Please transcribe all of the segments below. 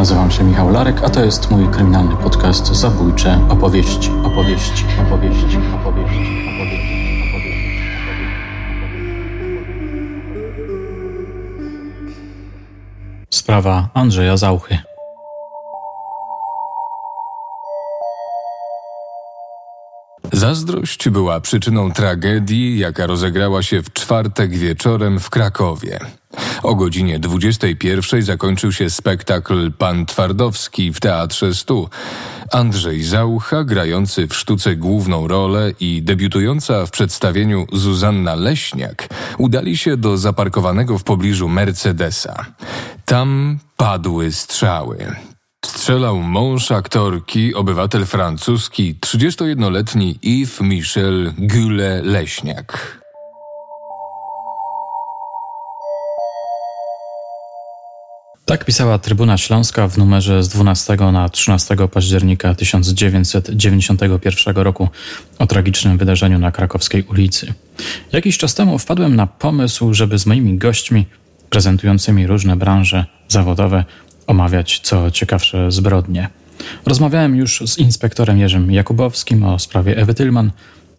Nazywam się Michał Larek, a to jest mój kryminalny podcast Zabójcze opowieści, opowieści, opowieści, opowieści, opowieści. Sprawa Andrzeja Zauchy. Zazdrość była przyczyną tragedii, jaka rozegrała się w czwartek wieczorem w Krakowie. O godzinie 21 zakończył się spektakl Pan Twardowski w Teatrze Stu. Andrzej Zaucha, grający w sztuce główną rolę i debiutująca w przedstawieniu Zuzanna Leśniak, udali się do zaparkowanego w pobliżu Mercedesa. Tam padły strzały. Strzelał mąż aktorki, obywatel francuski, 31-letni Yves Michel Gulle-Leśniak. Tak pisała Trybuna Śląska w numerze z 12 na 13 października 1991 roku o tragicznym wydarzeniu na krakowskiej ulicy. Jakiś czas temu wpadłem na pomysł, żeby z moimi gośćmi prezentującymi różne branże zawodowe omawiać co ciekawsze zbrodnie. Rozmawiałem już z inspektorem Jerzym Jakubowskim o sprawie Ewy Tylman,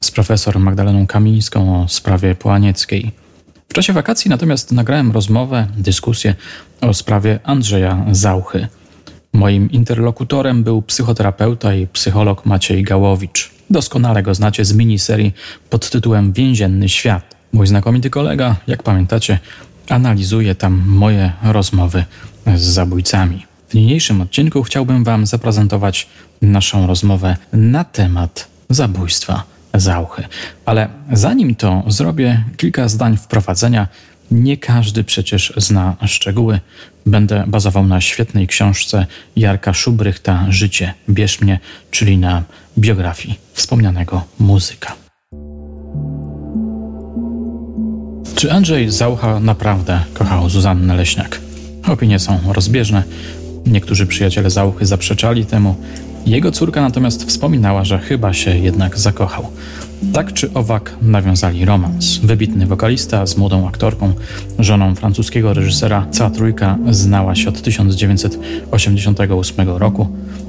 z profesor Magdaleną Kamińską o sprawie Połanieckiej. W czasie wakacji natomiast nagrałem rozmowę, dyskusję o sprawie Andrzeja Zauchy. Moim interlokutorem był psychoterapeuta i psycholog Maciej Gałowicz. Doskonale go znacie z miniserii pod tytułem Więzienny świat. Mój znakomity kolega, jak pamiętacie, analizuje tam moje rozmowy z zabójcami. W niniejszym odcinku chciałbym Wam zaprezentować naszą rozmowę na temat zabójstwa Zauchy. Ale zanim to zrobię, kilka zdań wprowadzenia. Nie każdy przecież zna szczegóły. Będę bazował na świetnej książce Jarka Szubrychta Życie bierz mnie, czyli na biografii wspomnianego muzyka. Czy Andrzej Zaucha naprawdę kochał Zuzannę Leśniak? Opinie są rozbieżne. Niektórzy przyjaciele Zauchy zaprzeczali temu. Jego córka natomiast wspominała, że chyba się jednak zakochał. Tak czy owak nawiązali romans. Wybitny wokalista z młodą aktorką, żoną francuskiego reżysera, cała trójka znała się od 1988 roku.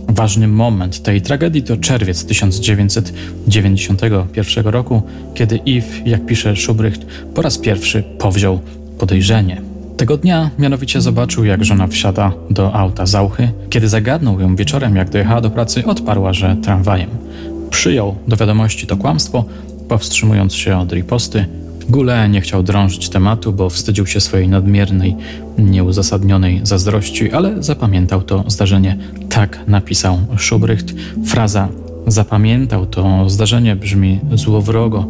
Ważny moment tej tragedii to czerwiec 1991 roku, kiedy Yves, jak pisze Schubrecht, po raz pierwszy powziął podejrzenie. Tego dnia mianowicie zobaczył, jak żona wsiada do auta Zauchy. Kiedy zagadnął ją wieczorem, jak dojechała do pracy, odparła, że tramwajem. Przyjął do wiadomości to kłamstwo, powstrzymując się od riposty. Gule nie chciał drążyć tematu, bo wstydził się swojej nadmiernej, nieuzasadnionej zazdrości, ale zapamiętał to zdarzenie. Tak napisał Schubrecht. Fraza zapamiętał to zdarzenie brzmi złowrogo,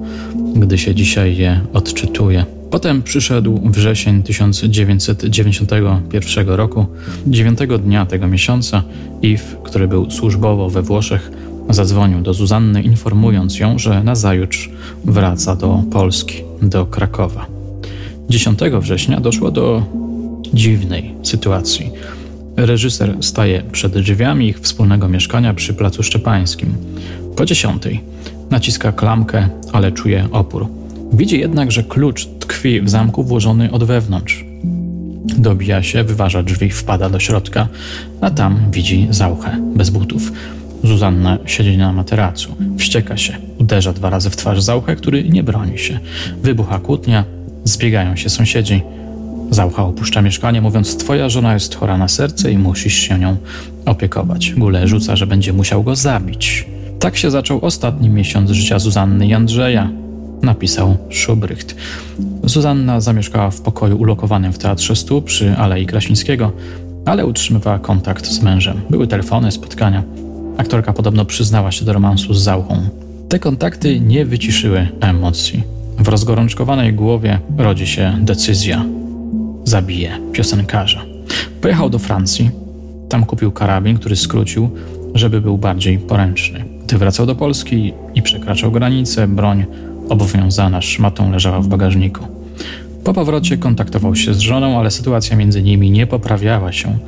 gdy się dzisiaj je odczytuje. Potem przyszedł wrzesień 1991 roku. Dziewiątego dnia tego miesiąca Yves, który był służbowo we Włoszech, zadzwonił do Zuzanny, informując ją, że nazajutrz wraca do Polski, do Krakowa. 10 września doszło do dziwnej sytuacji. Reżyser staje przed drzwiami ich wspólnego mieszkania przy Placu Szczepańskim. Po dziesiątej naciska klamkę, ale czuje opór. Widzi jednak, że klucz tkwi w zamku włożony od wewnątrz. Dobija się, wyważa drzwi, wpada do środka, a tam widzi zauchę, bez butów. Zuzanna siedzi na materacu, wścieka się, uderza dwa razy w twarz zauchę, który nie broni się. Wybucha kłótnia, zbiegają się sąsiedzi. Zaucha opuszcza mieszkanie, mówiąc: Twoja żona jest chora na serce i musisz się nią opiekować. Gule rzuca, że będzie musiał go zabić. Tak się zaczął ostatni miesiąc życia Zuzanny i Andrzeja napisał Schubrycht. Zuzanna zamieszkała w pokoju ulokowanym w Teatrze Stu przy Alei Krasińskiego, ale utrzymywała kontakt z mężem. Były telefony, spotkania. Aktorka podobno przyznała się do romansu z Zauchą. Te kontakty nie wyciszyły emocji. W rozgorączkowanej głowie rodzi się decyzja. Zabije piosenkarza. Pojechał do Francji. Tam kupił karabin, który skrócił, żeby był bardziej poręczny. Gdy wracał do Polski i przekraczał granicę, broń obowiązana szmatą leżała w bagażniku. Po powrocie kontaktował się z żoną, ale sytuacja między nimi nie poprawiała się.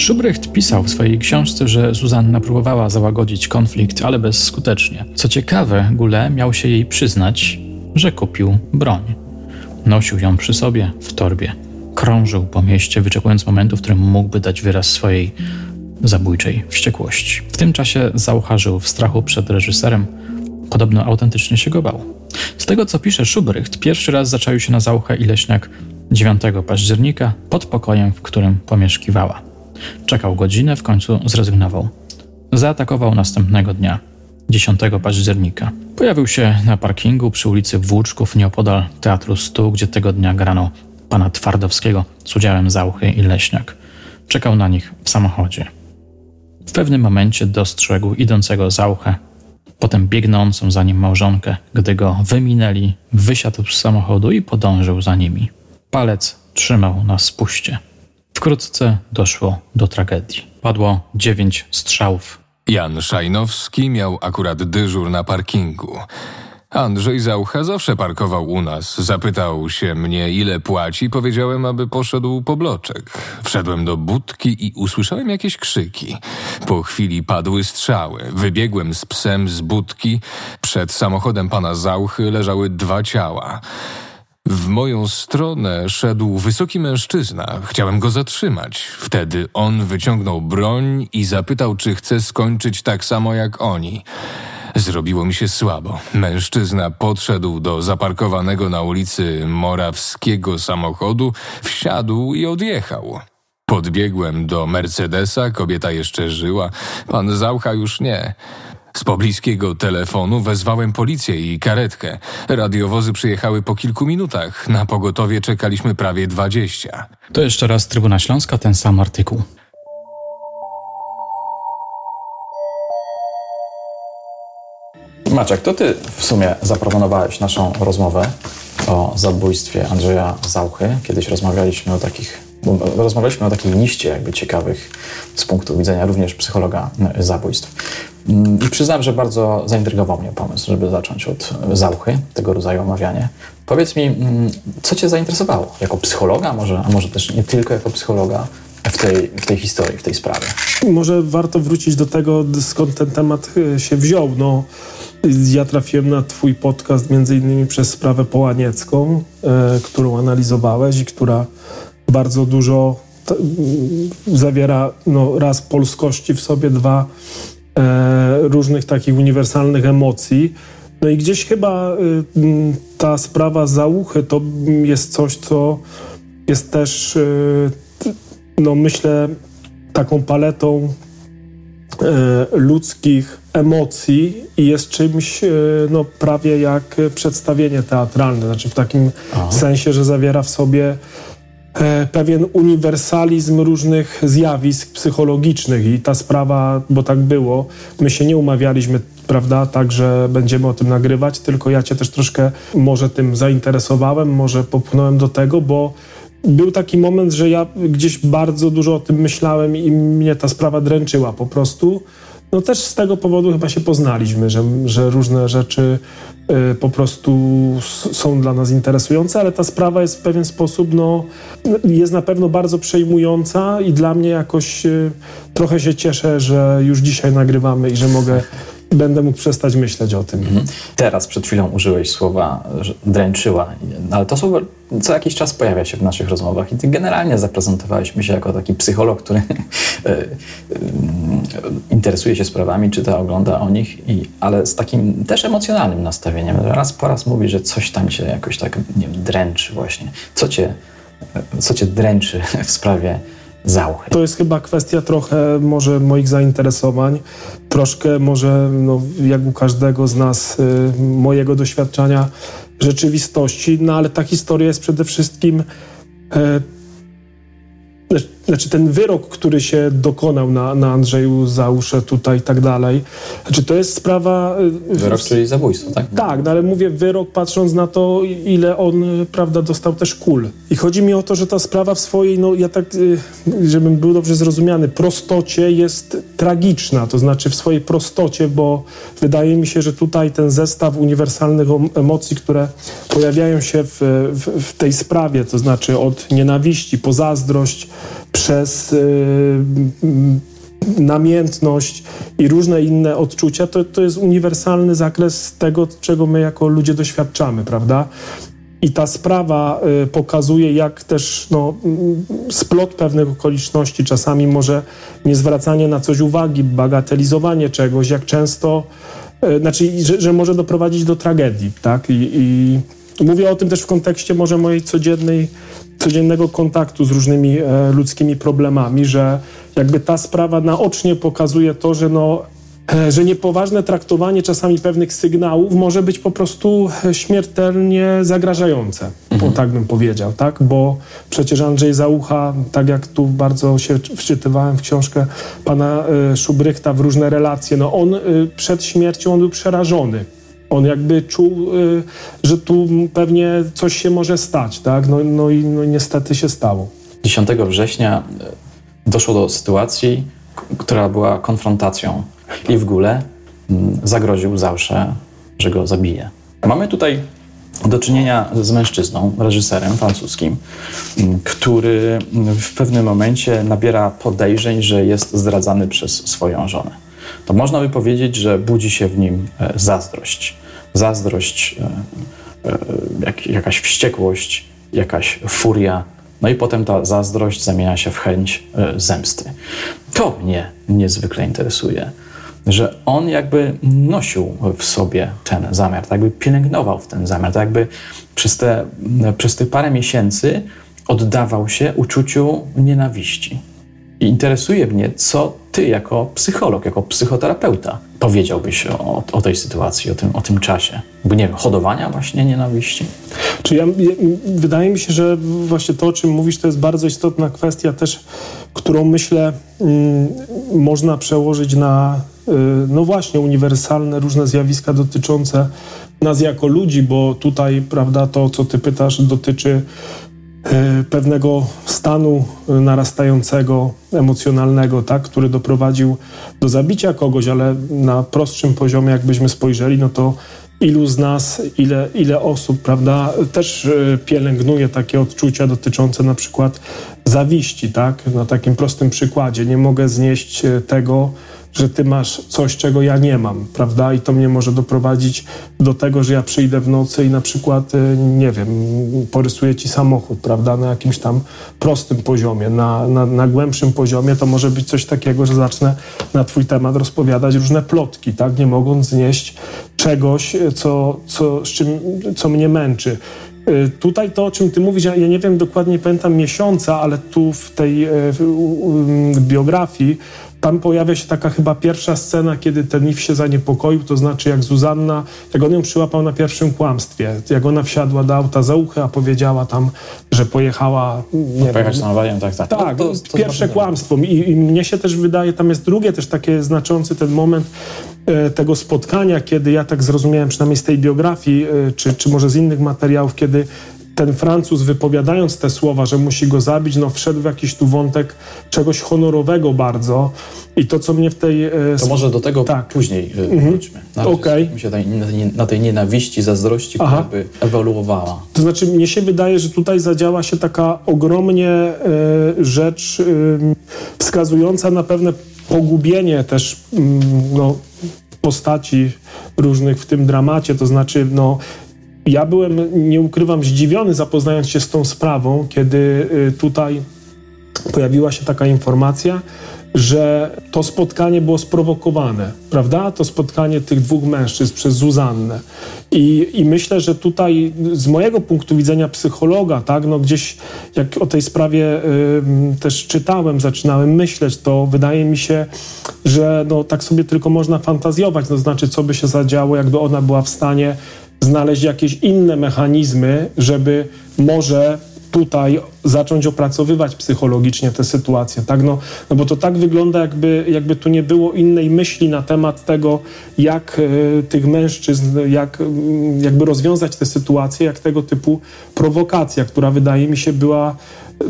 Schubrecht pisał w swojej książce, że Zuzanna próbowała załagodzić konflikt, ale bezskutecznie. Co ciekawe, Gule miał się jej przyznać, że kupił broń. Nosił ją przy sobie w torbie. Krążył po mieście, wyczekując momentu, w którym mógłby dać wyraz swojej zabójczej wściekłości. W tym czasie Zaucha żył w strachu przed reżyserem, podobno autentycznie się go bał. Z tego co pisze Schubert, pierwszy raz zaczaił się na Zauchę i Leśniak 9 października pod pokojem, w którym pomieszkiwała. Czekał godzinę, w końcu zrezygnował. Zaatakował następnego dnia, 10 października. Pojawił się na parkingu przy ulicy Włóczków nieopodal Teatru Stu, gdzie tego dnia grano pana Twardowskiego z udziałem Zauchy i Leśniak. Czekał na nich w samochodzie. W pewnym momencie dostrzegł idącego Zauchę, potem biegnącą za nim małżonkę. Gdy go wyminęli, wysiadł z samochodu i podążył za nimi. Palec trzymał na spuście. Wkrótce doszło do tragedii. Padło dziewięć strzałów. Jan Szajnowski miał akurat dyżur na parkingu. Andrzej Zaucha zawsze parkował u nas. Zapytał się mnie, ile płaci. Powiedziałem, aby poszedł po bloczek. Wszedłem do budki i usłyszałem jakieś krzyki. Po chwili padły strzały. Wybiegłem z psem z budki. Przed samochodem pana Zauchy leżały dwa ciała. W moją stronę szedł wysoki mężczyzna. Chciałem go zatrzymać. Wtedy on wyciągnął broń i zapytał, czy chce skończyć tak samo jak oni. Zrobiło mi się słabo. Mężczyzna podszedł do zaparkowanego na ulicy Morawskiego samochodu, wsiadł i odjechał. Podbiegłem do Mercedesa, kobieta jeszcze żyła, pan Zaucha już nie. Z pobliskiego telefonu wezwałem policję i karetkę. Radiowozy przyjechały po kilku minutach. Na pogotowie czekaliśmy prawie dwadzieścia. To jeszcze raz Trybuna Śląska, ten sam artykuł. Maciek, to ty w sumie zaproponowałeś naszą rozmowę o zabójstwie Andrzeja Zauchy. Kiedyś rozmawialiśmy o takich, rozmawialiśmy o takiej liście jakby ciekawych z punktu widzenia również psychologa zabójstw. I przyznam, że bardzo zaintrygował mnie pomysł, żeby zacząć od Zauchy, tego rodzaju omawianie. Powiedz mi, co cię zainteresowało? Jako psychologa może, a może też nie tylko jako psychologa w tej, w tej historii, w tej sprawie? Może warto wrócić do tego, skąd ten temat e, się wziął. No, ja trafiłem na Twój podcast między innymi przez sprawę połaniecką, e, którą analizowałeś i która bardzo dużo t, zawiera no, raz polskości w sobie, dwa e, różnych takich uniwersalnych emocji. No i gdzieś chyba e, ta sprawa zauchy to jest coś, co jest też, e, no myślę, taką paletą ludzkich emocji i jest czymś e, no, prawie jak przedstawienie teatralne, znaczy w takim Aha. sensie, że zawiera w sobie e, pewien uniwersalizm różnych zjawisk psychologicznych i ta sprawa, bo tak było, my się nie umawialiśmy, prawda, tak, że będziemy o tym nagrywać, tylko ja cię też troszkę może tym zainteresowałem, może popchnąłem do tego, bo był taki moment, że ja gdzieś bardzo dużo o tym myślałem i mnie ta sprawa dręczyła po prostu. No też z tego powodu chyba się poznaliśmy, że, że różne rzeczy y, po prostu są dla nas interesujące, ale ta sprawa jest w pewien sposób, no, jest na pewno bardzo przejmująca i dla mnie jakoś y, trochę się cieszę, że już dzisiaj nagrywamy i że mogę będę mógł przestać myśleć o tym. Mhm. Teraz przed chwilą użyłeś słowa dręczyła, ale to słowo co jakiś czas pojawia się w naszych rozmowach i ty generalnie zaprezentowałeś mi się jako taki psycholog, który e, e, interesuje się sprawami, czyta, ogląda o nich, i, ale z takim też emocjonalnym nastawieniem. Raz po raz mówi, że coś tam cię jakoś tak nie wiem, dręczy właśnie. Co cię, co cię dręczy w sprawie Zauchy. To jest chyba kwestia trochę może moich zainteresowań, troszkę może no, jak u każdego z nas y, mojego doświadczenia rzeczywistości, no ale ta historia jest przede wszystkim y, znaczy ten wyrok, który się dokonał na, na Andrzeju Załusze tutaj i tak dalej, znaczy to jest sprawa... Y, wyrok, czyli zabójstwo, tak? Tak, no ale mówię wyrok patrząc na to, ile on, prawda, dostał też kul. I chodzi mi o to, że ta sprawa w swojej, no ja tak, y, żebym był dobrze zrozumiany, prostocie jest tragiczna, to znaczy w swojej prostocie, bo wydaje mi się, że tutaj ten zestaw uniwersalnych emocji, które pojawiają się w, w, w tej sprawie, to znaczy od nienawiści po zazdrość, przez y, namiętność i różne inne odczucia, to, to jest uniwersalny zakres tego, czego my jako ludzie doświadczamy, prawda? I ta sprawa y, pokazuje, jak też no, mm, splot pewnych okoliczności, czasami może niezwracanie na coś uwagi, bagatelizowanie czegoś, jak często, y, znaczy, że, że może doprowadzić do tragedii, tak? I, i mówię o tym też w kontekście może mojej codziennej, codziennego kontaktu z różnymi e, ludzkimi problemami, że jakby ta sprawa naocznie pokazuje to, że no E, że niepoważne traktowanie czasami pewnych sygnałów może być po prostu e, śmiertelnie zagrażające, mhm. tak bym powiedział, tak? Bo przecież Andrzej Załucha, tak jak tu bardzo się wczytywałem w książkę pana Szubrychta w różne relacje, no on przed śmiercią on był przerażony. On jakby czuł, że tu pewnie coś się może stać, tak? No, no i no niestety się stało. 10 września doszło do sytuacji, która była konfrontacją i w ogóle mm, zagroził Zausze, że go zabije. Mamy tutaj do czynienia z mężczyzną, reżyserem francuskim, mm, który w pewnym momencie nabiera podejrzeń, że jest zdradzany przez swoją żonę. To można by powiedzieć, że budzi się w nim e, zazdrość. Zazdrość, e, e, jak, jakaś wściekłość, jakaś furia. No i potem ta zazdrość zamienia się w chęć zemsty. To mnie niezwykle interesuje że on jakby nosił w sobie ten zamiar, tak jakby pielęgnował w ten zamiar, tak jakby przez te, przez te parę miesięcy oddawał się uczuciu nienawiści. Interesuje mnie, co ty jako psycholog, jako psychoterapeuta powiedziałbyś o, o tej sytuacji, o tym, o tym czasie? Bo nie wiem, hodowania właśnie nienawiści? Czy ja, wydaje mi się, że właśnie to, o czym mówisz, to jest bardzo istotna kwestia też, którą myślę mm, można przełożyć na y, no właśnie uniwersalne różne zjawiska dotyczące nas jako ludzi, bo tutaj, prawda, to, co ty pytasz, dotyczy pewnego stanu narastającego, emocjonalnego, tak, który doprowadził do zabicia kogoś, ale na prostszym poziomie, jakbyśmy spojrzeli, no to ilu z nas, ile, ile osób, prawda, też e, pielęgnuje takie odczucia dotyczące na przykład zawiści, tak, na takim prostym przykładzie. Nie mogę znieść e, tego, że ty masz coś, czego ja nie mam, prawda? I to mnie może doprowadzić do tego, że ja przyjdę w nocy i na przykład, y, nie wiem, porysuję ci samochód, prawda? Na jakimś tam prostym poziomie, na, na, na głębszym poziomie to może być coś takiego, że zacznę na twój temat rozpowiadać różne plotki, tak? Nie mogąc znieść czegoś, co, co, z czym, co mnie męczy. Y, tutaj to, o czym ty mówisz, ja, nie wiem dokładnie, pamiętam miesiąca, ale tu w tej y, w biografii tam pojawia się taka chyba pierwsza scena, kiedy ten If się zaniepokoił, to znaczy jak Zuzanna, jak on ją przyłapał na pierwszym kłamstwie, jak ona wsiadła do auta za uchy, a powiedziała tam, że pojechała... Nie Pojechać wiem, na tak, tak. Tak, no, to, to pierwsze kłamstwo. I, I, mnie się też wydaje, tam jest drugie też takie znaczący ten moment e, tego spotkania, kiedy ja tak zrozumiałem, przynajmniej z tej biografii, e, czy, czy może z innych materiałów, kiedy ten Francuz wypowiadając te słowa, że musi go zabić, no wszedł w jakiś tu wątek czegoś honorowego bardzo i to, co mnie w tej... E, to może do tego tak. później e, mhm. wróćmy. Na, okay. na tej nienawiści, zazdrości, Aha. która by ewoluowała. To znaczy, mnie się wydaje, że tutaj zadziała się taka ogromnie e, rzecz e, wskazująca na pewne pogubienie też mm, no, postaci różnych w tym dramacie, to znaczy no, ja byłem, nie ukrywam, zdziwiony zapoznając się z tą sprawą, kiedy y, tutaj pojawiła się taka informacja, że to spotkanie było sprowokowane, prawda? To spotkanie tych dwóch mężczyzn przez Zuzannę. I, I myślę, że tutaj z mojego punktu widzenia psychologa, tak, no gdzieś jak o tej sprawie y, też czytałem, zaczynałem myśleć, to wydaje mi się, że no tak sobie tylko można fantazjować, to znaczy co by się zadziało, jakby ona była w stanie znaleźć jakieś inne mechanizmy, żeby może tutaj zacząć opracowywać psychologicznie tę sytuację, tak? No, no bo to tak wygląda, jakby, jakby tu nie było innej myśli na temat tego, jak y, tych mężczyzn, jak y, jakby rozwiązać tę sytuację, jak tego typu prowokacja, która wydaje mi się była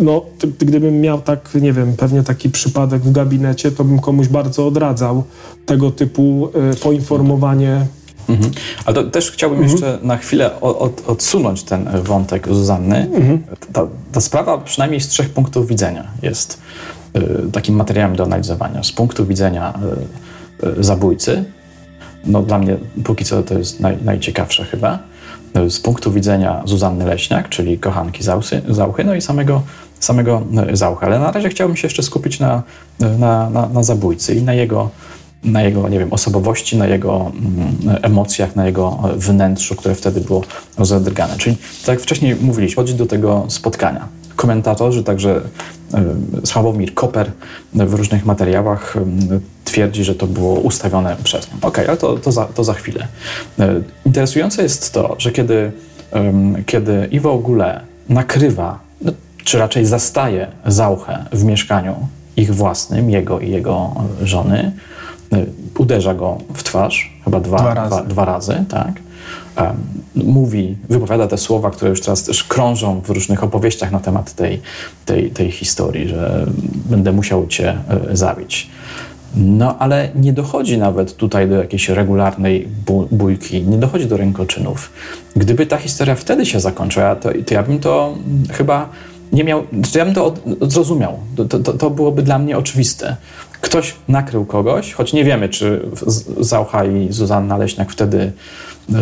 no, gdybym miał tak, nie wiem, pewnie taki przypadek w gabinecie, to bym komuś bardzo odradzał tego typu y, poinformowanie Mhm. Ale to też chciałbym mhm. jeszcze na chwilę od, odsunąć ten wątek Zuzanny. Mhm. Ta, ta, sprawa przynajmniej z trzech punktów widzenia jest y, takim materiałem do analizowania. Z punktu widzenia y, y, zabójcy, no dla mnie póki co to jest naj, najciekawsze chyba. z punktu widzenia Zuzanny Leśniak, czyli kochanki Załsy, Zauchy, no i samego, samego Zaucha. Ale na razie chciałbym się jeszcze skupić na, na, na, na zabójcy i na jego na jego, nie wiem, osobowości, na jego mm, emocjach, na jego wnętrzu, które wtedy było rozedrgane. Czyli tak jak wcześniej mówiliśmy, chodzi do tego spotkania. Komentatorzy, także Sławomir Koper w różnych materiałach twierdzi, że to było ustawione przez nią. Okej, okay, ale to, to, za, to za chwilę. Y, interesujące jest to, że kiedy, kiedy Iwo Gule nakrywa, no, czy raczej zastaje Zauchę w mieszkaniu ich własnym, jego i jego żony, uderza go w twarz, chyba dwa, dwa razy, dwa, dwa razy tak. Mówi, wypowiada te słowa, które już teraz też krążą w różnych opowieściach na temat tej, tej, tej historii, że będę musiał cię e, zabić. No ale nie dochodzi nawet tutaj do jakiejś regularnej bójki, nie dochodzi do rękoczynów. Gdyby ta historia wtedy się zakończyła, to, to ja bym to chyba nie miał, to ja bym to zrozumiał. To, to, to byłoby dla mnie oczywiste ktoś nakrył kogoś, choć nie wiemy, czy Zaucha i Zuzanna Leśniak wtedy y,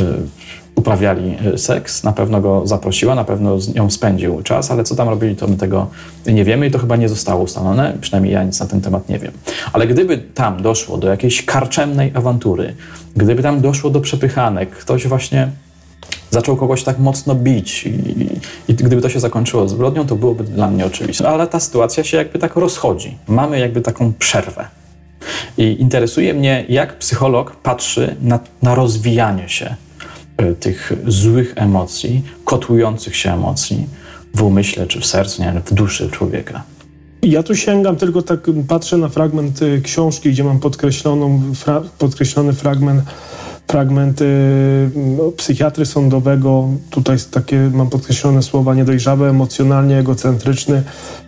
uprawiali e, seks. Na pewno go zaprosiła, na pewno z nią spędził czas, ale co tam robili, to my tego nie wiemy i to chyba nie zostało ustalone. Przynajmniej ja nic na ten temat nie wiem. Ale gdyby tam doszło do jakiejś karczemnej awantury, gdyby tam doszło do przepychanek, ktoś właśnie zaczął kogoś tak mocno bić i, i, gdyby to się zakończyło zbrodnią, to byłoby dla mnie oczywiste. Ale ta sytuacja się jakby tak rozchodzi. Mamy jakby taką przerwę. I interesuje mnie, jak psycholog patrzy na, na rozwijanie się y, tych złych emocji, kotłujących się emocji w umyśle czy w sercu, nie w duszy człowieka. Ja tu sięgam, tylko tak patrzę na fragment y, książki, gdzie mam fra, podkreślony fragment fragmenty no, psychiatry sądowego, tutaj takie mam podkreślone słowa, niedojrzały, emocjonalnie egocentryczny,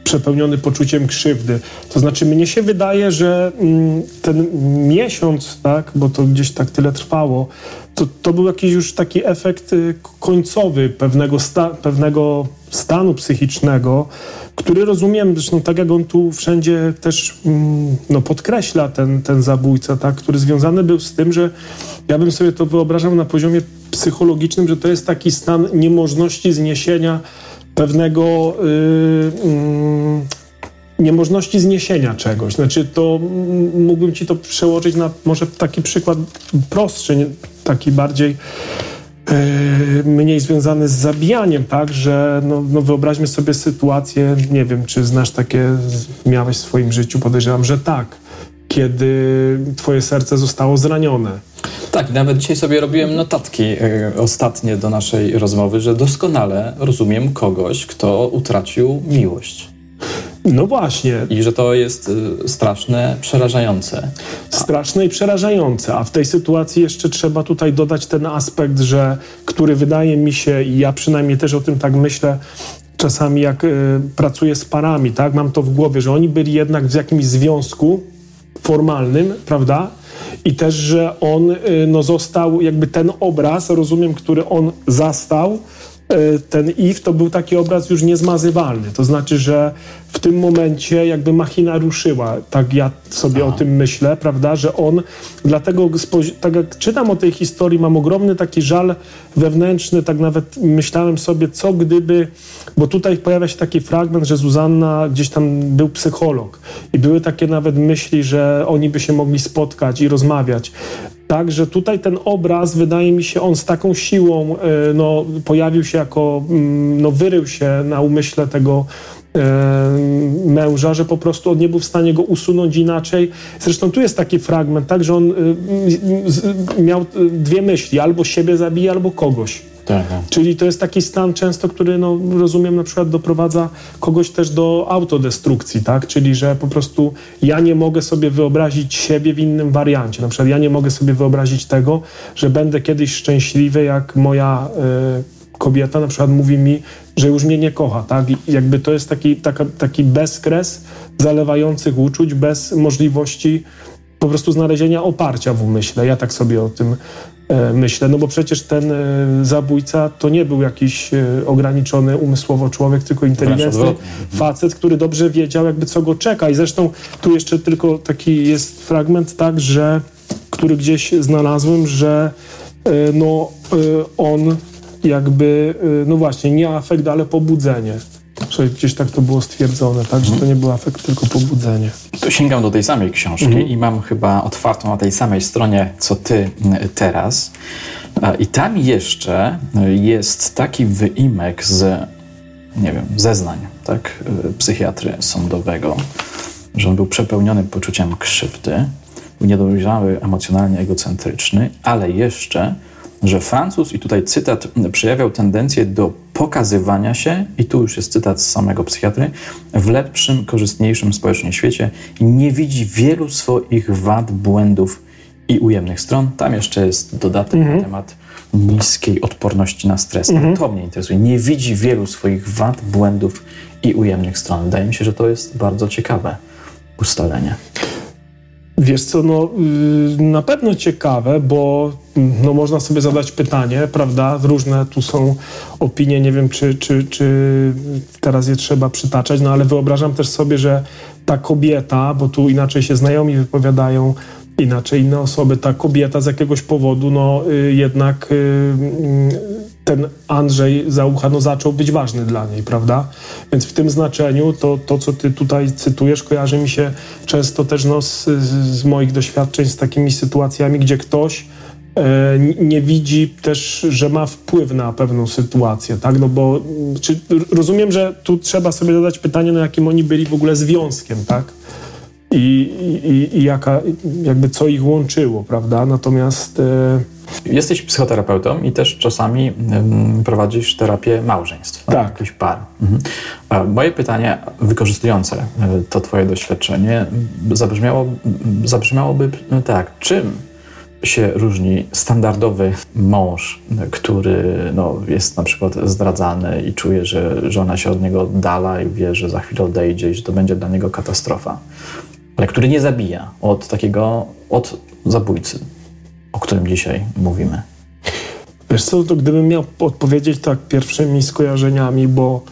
przepełniony poczuciem krzywdy. To znaczy mnie się wydaje, że mm, ten miesiąc, tak, bo to gdzieś tak tyle trwało, to, to był jakiś już taki efekt y, końcowy pewnego, sta, pewnego stanu psychicznego, który rozumiem, zresztą tak jak on tu wszędzie też mm, no, podkreśla ten, ten zabójca, tak, który związany był z tym, że ja bym sobie to wyobrażał na poziomie psychologicznym, że to jest taki stan niemożności zniesienia pewnego yy, yy, niemożności zniesienia czegoś. Znaczy to mógłbym ci to przełożyć na może taki przykład prostszy, taki bardziej yy, mniej związany z zabijaniem, tak, że no, no wyobraźmy sobie sytuację, nie wiem, czy znasz takie, miałeś w swoim życiu, podejrzewam, że tak, kiedy twoje serce zostało zranione tak, nawet dzisiaj sobie robiłem notatki y, ostatnie do naszej rozmowy, że doskonale rozumiem kogoś, kto utracił miłość. No właśnie. I że to jest y, straszne, przerażające. Straszne i przerażające, a w tej sytuacji jeszcze trzeba tutaj dodać ten aspekt, że który wydaje mi się, i ja przynajmniej też o tym tak myślę, czasami jak y, pracuję z parami, tak, mam to w głowie, że oni byli jednak w jakimś związku formalnym, prawda? i też, że on y, no, został, jakby ten obraz, rozumiem, który on zastał, ten If to był taki obraz już niezmazywalny. To znaczy, że w tym momencie jakby machina ruszyła. Tak ja sobie Aha. o tym myślę, prawda, że on dlatego, tak jak czytam o tej historii, mam ogromny taki żal wewnętrzny, tak nawet myślałem sobie, co gdyby, bo tutaj pojawia się taki fragment, że Zuzanna, gdzieś tam był psycholog i były takie nawet myśli, że oni by się mogli spotkać i rozmawiać. Także tutaj ten obraz, wydaje mi się, on z taką siłą e, no, pojawił się jako, mm, no, wyrył się na umyśle tego męża, że po prostu on nie był w stanie go usunąć inaczej. Zresztą tu jest taki fragment, tak, że on y, miał dwie myśli, albo siebie zabije, albo kogoś. Tak, tak. Czyli to jest taki stan często, który, no, rozumiem, na przykład doprowadza kogoś też do autodestrukcji, tak? Czyli, że po prostu ja nie mogę sobie wyobrazić siebie w innym wariancie. Na przykład ja nie mogę sobie wyobrazić tego, że będę kiedyś szczęśliwy, jak moja y, kobieta na przykład mówi mi, że już mnie nie kocha, tak? I jakby to jest taki, taka, taki bezkres zalewających uczuć, bez możliwości po prostu znalezienia oparcia w umyśle. Ja tak sobie o tym myślę, no bo przecież ten e, zabójca to nie był jakiś e, ograniczony umysłowo człowiek, tylko inteligentny facet, który dobrze wiedział jakby co go czeka. I zresztą tu jeszcze tylko taki jest fragment, tak, że który gdzieś znalazłem, że e, no, e, on jakby, no właśnie, nie afekt, ale pobudzenie. Że gdzieś tak to było stwierdzone, tak? Że to nie był afekt, tylko pobudzenie. To sięgam do tej samej książki Mhm. i mam chyba otwartą na tej samej stronie, co ty y, teraz. I tam jeszcze y, jest taki wyimek z, nie wiem, zeznań, tak, y, psychiatry sądowego, że on był przepełniony poczuciem krzywdy, był niedojrzały, emocjonalnie egocentryczny, ale jeszcze, że Francuz, i tutaj cytat, przejawiał tendencję do pokazywania się, i tu już jest cytat z samego psychiatry, w lepszym, korzystniejszym społecznie świecie nie widzi wielu swoich wad, błędów i ujemnych stron. Tam jeszcze jest dodatek na temat niskiej odporności na stres. To mnie interesuje. Nie widzi wielu swoich wad, błędów i ujemnych stron. Wydaje mi się, że to jest bardzo ciekawe ustalenie. Wiesz co, no y, na pewno ciekawe, bo no, można sobie zadać pytanie, prawda? Różne tu są opinie, nie wiem czy, czy, czy teraz je trzeba przytaczać, no ale wyobrażam też sobie, że ta kobieta, bo tu inaczej się znajomi wypowiadają, inaczej inne osoby, ta kobieta z jakiegoś powodu, no y, jednak y, y, ten Andrzej Zaucha no, zaczął być ważny dla niej, prawda? Więc w tym znaczeniu to, to co ty tutaj cytujesz, kojarzy mi się często też no, z, z moich doświadczeń z takimi sytuacjami, gdzie ktoś e, nie widzi też, że ma wpływ na pewną sytuację, tak? No bo mm, czy, rozumiem, że tu trzeba sobie zadać pytanie, no jakim oni byli w ogóle związkiem, tak? I, i, i jaka, jakby co ich łączyło, prawda? Natomiast e, Jesteś psychoterapeutą i też czasami prowadzisz terapię małżeństw, Tak. jakichś par. Mhm. Moje pytanie wykorzystujące y, to twoje doświadczenie zabrzmiało, zabrzmiałoby no tak, czym się różni standardowy mąż, który no, jest na przykład zdradzany i czuje, że żona się od niego oddala i wie, że za chwilę odejdzie i że to będzie dla niego katastrofa, ale który nie zabija od takiego, od zabójcy, o którym dzisiaj mówimy. Wiesz co, to gdybym miał odpowiedzieć tak pierwszymi skojarzeniami, bo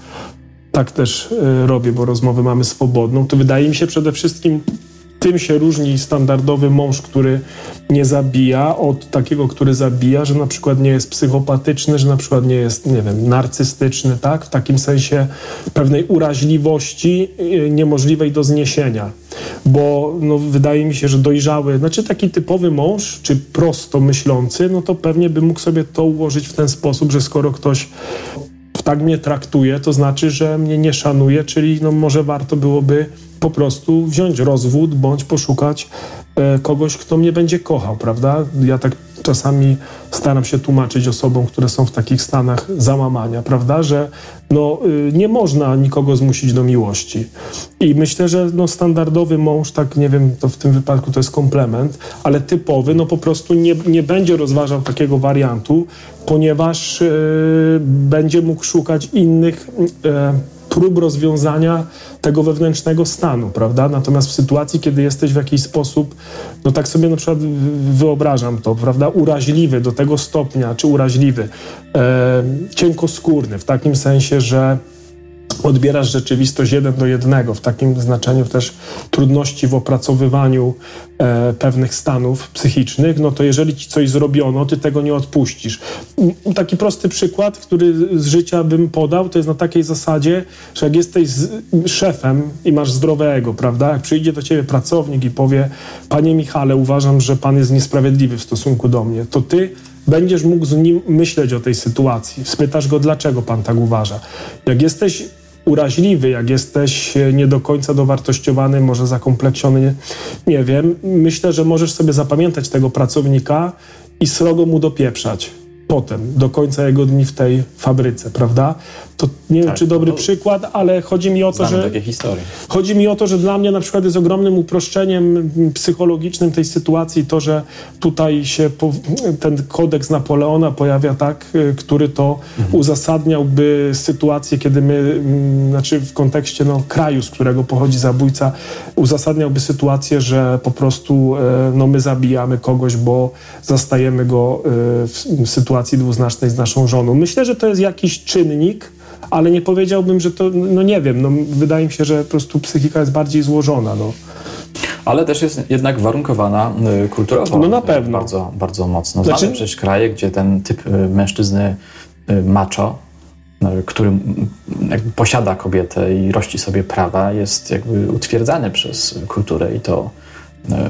tak też y, robię, bo rozmowę mamy swobodną, to wydaje mi się przede wszystkim tym się różni standardowy mąż, który nie zabija, od takiego, który zabija, że na przykład nie jest psychopatyczny, że na przykład nie jest, nie wiem, narcystyczny, tak? W takim sensie pewnej uraźliwości y, niemożliwej do zniesienia. Bo no, wydaje mi się, że dojrzały, znaczy taki typowy mąż, czy prosto myślący, no to pewnie by mógł sobie to ułożyć w ten sposób, że skoro ktoś tak mnie traktuje, to znaczy, że mnie nie szanuje, czyli no może warto byłoby po prostu wziąć rozwód bądź poszukać kogoś, kto mnie będzie kochał, prawda? Ja tak czasami staram się tłumaczyć osobom, które są w takich stanach załamania, prawda, że no, y, nie można nikogo zmusić do miłości. I myślę, że no, standardowy mąż, tak nie wiem, to w tym wypadku to jest komplement, ale typowy, no po prostu nie, nie będzie rozważał takiego wariantu, ponieważ y, będzie mógł szukać innych y, prób rozwiązania tego wewnętrznego stanu, prawda? Natomiast w sytuacji, kiedy jesteś w jakiś sposób, no tak sobie na przykład wyobrażam to, prawda? Uraźliwy do tego stopnia, czy uraźliwy, e, cienkoskórny, w takim sensie, że odbierasz rzeczywistość jeden do jednego, w takim znaczeniu też trudności w opracowywaniu e, pewnych stanów psychicznych, no to jeżeli ci coś zrobiono, ty tego nie odpuścisz. M, Taki prosty przykład, który z życia bym podał, to jest na takiej zasadzie, że jak jesteś z, szefem i masz zdrowego, prawda, jak przyjdzie do ciebie pracownik i powie, panie Michale, uważam, że pan jest niesprawiedliwy w stosunku do mnie, to ty będziesz mógł z nim myśleć o tej sytuacji. Spytasz go, dlaczego pan tak uważa. Jak jesteś uraźliwy, jak jesteś e, nie do końca dowartościowany, może zakompleksiony, nie, nie wiem, myślę, że możesz sobie zapamiętać tego pracownika i srogo mu dopieprzać potem, do końca jego dni w tej fabryce, prawda? To nie wiem, Tak, czy dobry no, przykład, ale chodzi mi o to, że... takie historie. Chodzi mi o to, że dla mnie na przykład jest ogromnym uproszczeniem psychologicznym tej sytuacji to, że tutaj się po, ten kodeks Napoleona pojawia tak, y, który to uzasadniałby sytuację, kiedy my, mm, znaczy w kontekście no, kraju, z którego pochodzi zabójca, uzasadniałby sytuację, że po prostu e, no, my zabijamy kogoś, bo zastajemy go e, w sytuacji dwuznacznej z naszą żoną. Myślę, że to jest jakiś czynnik, ale nie powiedziałbym, że to, no nie wiem, no wydaje mi się, że po prostu psychika jest bardziej złożona, no. Ale też jest jednak warunkowana y, kulturowo. No na y, pewno. Bardzo, bardzo mocno. Znaczy- Znamy przecież kraje, gdzie ten typ y, mężczyzny y, macho, który posiada kobietę i rości sobie prawa, jest jakby utwierdzany przez kulturę i to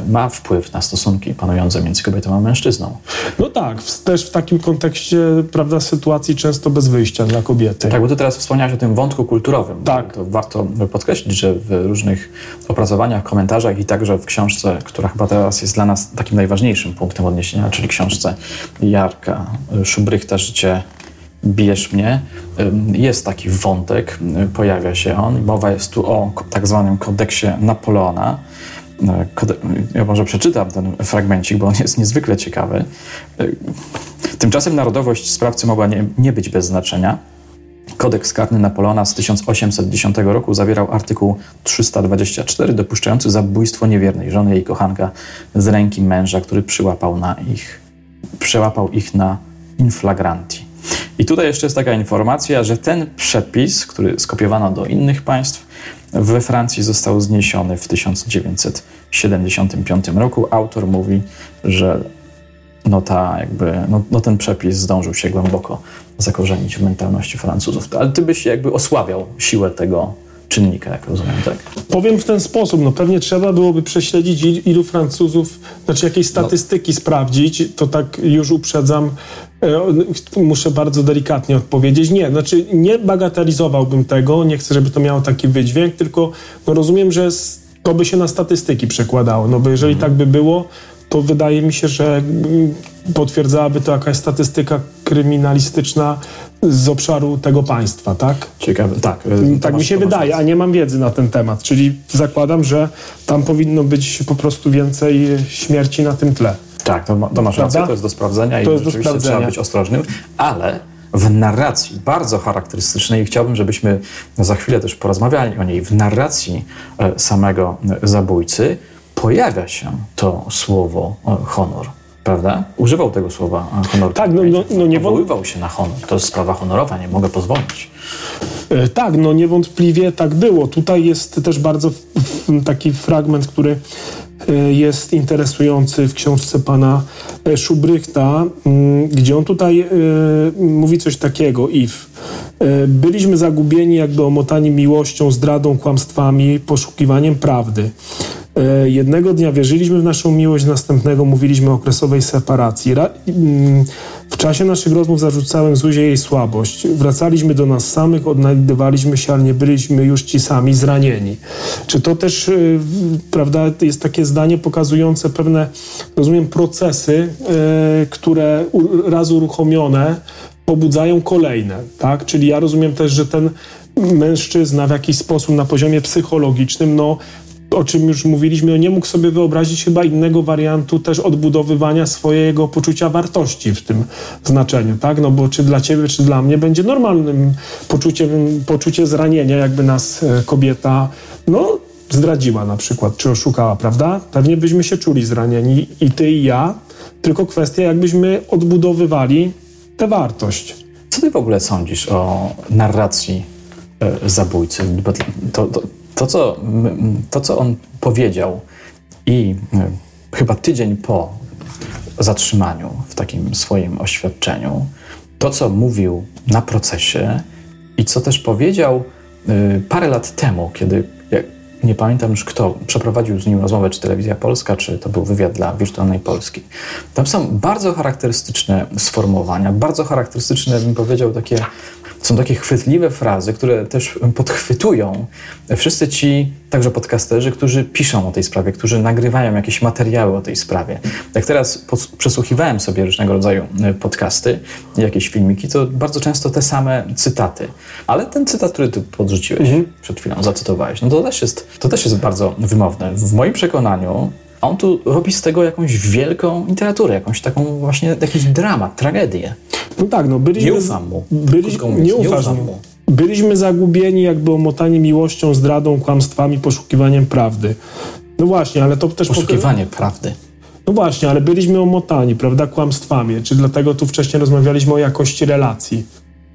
ma wpływ na stosunki panujące między kobietą a mężczyzną. No tak, też w takim kontekście, prawda, sytuacji często bez wyjścia dla kobiety. Tak, bo ty teraz wspomniałeś o tym wątku kulturowym. Tak. To warto podkreślić, że w różnych opracowaniach, komentarzach i także w książce, która chyba teraz jest dla nas takim najważniejszym punktem odniesienia, czyli książce Jarka Szubrychta Życie Bierz mnie. Jest taki wątek, pojawia się on. Mowa jest tu o tak zwanym kodeksie Napoleona, ja może przeczytam ten fragmencik, bo on jest niezwykle ciekawy. Tymczasem narodowość sprawcy mogła nie, nie być bez znaczenia. Kodeks karny Napoleona z 1810 roku zawierał artykuł 324 dopuszczający zabójstwo niewiernej żony jej kochanka z ręki męża, który przyłapał, na ich, przyłapał ich na inflagranti. I tutaj jeszcze jest taka informacja, że ten przepis, który skopiowano do innych państw, we Francji został zniesiony w 1975 roku. Autor mówi, że no, ta jakby, no, no ten przepis zdążył się głęboko zakorzenić w mentalności Francuzów. Ale ty byś jakby osłabiał siłę tego czynnika, jak rozumiem, tak? Powiem w ten sposób, no pewnie trzeba byłoby prześledzić, ilu Francuzów, znaczy jakieś no. statystyki no. sprawdzić, to tak już uprzedzam, e, muszę bardzo delikatnie odpowiedzieć. Nie, znaczy nie bagatelizowałbym tego, nie chcę, żeby to miało taki wydźwięk, tylko no rozumiem, że to by się na statystyki przekładało, no bo jeżeli mhm. tak by było, to wydaje mi się, że mm, potwierdzałaby to jakaś statystyka kryminalistyczna z obszaru tego państwa, tak? Ciekawe, tak. Mm, tak mi się wydaje, a nie mam wiedzy na ten temat, czyli zakładam, że tam powinno być po prostu więcej śmierci na tym tle. Tak, to, to masz rację, to jest do sprawdzenia to i jest rzeczywiście trzeba być ostrożnym, ale w narracji bardzo charakterystycznej i chciałbym, żebyśmy za chwilę też porozmawiali o niej, w narracji e, samego zabójcy pojawia się to słowo e, honor. Prawda? Używał tego słowa e, honor. Tak, no, no, no nie Powoływał się na honor. To jest sprawa honorowa, nie mogę pozwolić. E, tak, no niewątpliwie tak było. Tutaj jest też bardzo taki fragment, który jest interesujący w książce pana Szubrychta, mm, gdzie on tutaj mówi coś takiego, if. Byliśmy zagubieni, jakby omotani miłością, zdradą, kłamstwami, poszukiwaniem prawdy. E, jednego dnia wierzyliśmy w naszą miłość, następnego mówiliśmy o okresowej separacji. Mm, w czasie naszych rozmów zarzucałem Zuzie jej słabość. Wracaliśmy do nas samych, odnajdywaliśmy się, ale nie byliśmy już ci sami zranieni. Czy to też, e, prawda, jest takie zdanie pokazujące pewne, rozumiem, procesy, e, które raz uruchomione pobudzają kolejne, tak? Czyli ja rozumiem też, że ten mężczyzna w jakiś sposób na poziomie psychologicznym, no o czym już mówiliśmy, nie mógł sobie wyobrazić chyba innego wariantu też odbudowywania swojego poczucia wartości w tym znaczeniu, tak? No bo czy dla ciebie, czy dla mnie będzie normalnym poczuciem, poczucie zranienia, jakby nas e, kobieta, no zdradziła na przykład, czy oszukała, prawda? Pewnie byśmy się czuli zranieni i ty i ja, tylko kwestia jakbyśmy odbudowywali tę wartość. Co ty w ogóle sądzisz o narracji e, zabójcy? To, to, to, co, to, co on powiedział i e, chyba tydzień po zatrzymaniu w takim swoim oświadczeniu, to, co mówił na procesie i co też powiedział e, parę lat temu, kiedy nie pamiętam już kto przeprowadził z nim rozmowę, czy Telewizja Polska, czy to był wywiad dla Wirtualnej Polski. Tam są bardzo charakterystyczne sformułowania, bardzo charakterystyczne, bym powiedział, takie są takie chwytliwe frazy, które też podchwytują wszyscy ci, także podcasterzy, którzy piszą o tej sprawie, którzy nagrywają jakieś materiały o tej sprawie. Jak teraz przesłuchiwałem sobie różnego rodzaju e, podcasty, jakieś filmiki, to bardzo często te same cytaty. Ale ten cytat, który ty podrzuciłeś mhm. przed chwilą, zacytowałeś, no to też, jest, to też jest bardzo wymowne. W moim przekonaniu on tu robi z tego jakąś wielką literaturę, jakąś taką właśnie jakiś dramat, tragedię. No tak, no byliśmy... Nie ufam mu. Byli, nie, ufam mu. Byliśmy zagubieni jakby omotani miłością, zdradą, kłamstwami, poszukiwaniem prawdy. No właśnie, ale to też... Poszukiwanie prawdy. No właśnie, ale byliśmy omotani, prawda, kłamstwami. Czy dlatego tu wcześniej rozmawialiśmy o jakości relacji.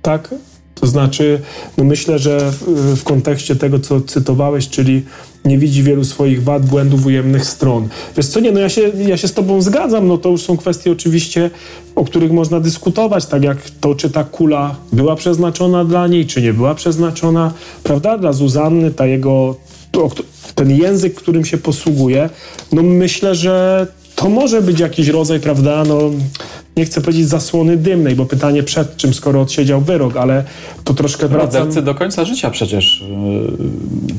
Tak? To znaczy, no myślę, że w kontekście tego, co cytowałeś, czyli nie widzi wielu swoich wad, błędów, ujemnych stron. Wiesz co, nie, no ja się, ja się z tobą zgadzam, no to już są kwestie oczywiście, o których można dyskutować, tak jak to, czy ta kula była przeznaczona dla niej, czy nie była przeznaczona, prawda, dla Zuzanny, ta jego, ten język, którym się posługuje, no myślę, że to może być jakiś rodzaj, prawda, no nie chcę powiedzieć zasłony dymnej, bo pytanie przed czym, skoro odsiedział wyrok, ale to troszkę wracam... Mordercy do końca życia przecież yy,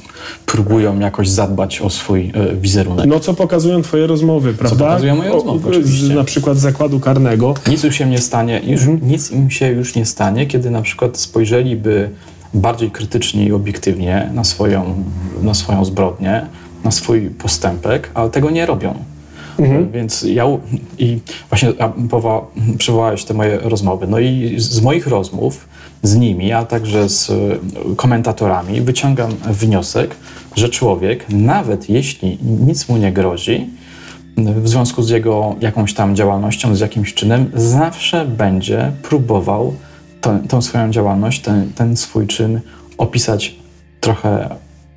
próbują jakoś zadbać o swój yy, wizerunek. No co pokazują twoje rozmowy, prawda? Co pokazują moje rozmowy, oczywiście. Na przykład z zakładu karnego. Nic im się nie stanie, już, mhm. nic im się już nie stanie, kiedy na przykład spojrzeliby bardziej krytycznie i obiektywnie na swoją, na swoją zbrodnię, na swój postępek, ale tego nie robią. Mhm. Więc ja i właśnie powoła, przywołałeś te moje rozmowy. No i z moich rozmów z nimi, a także z komentatorami wyciągam wniosek, że człowiek, nawet jeśli nic mu nie grozi, w związku z jego jakąś tam działalnością, z jakimś czynem, zawsze będzie próbował to, tą swoją działalność, ten, ten swój czyn opisać trochę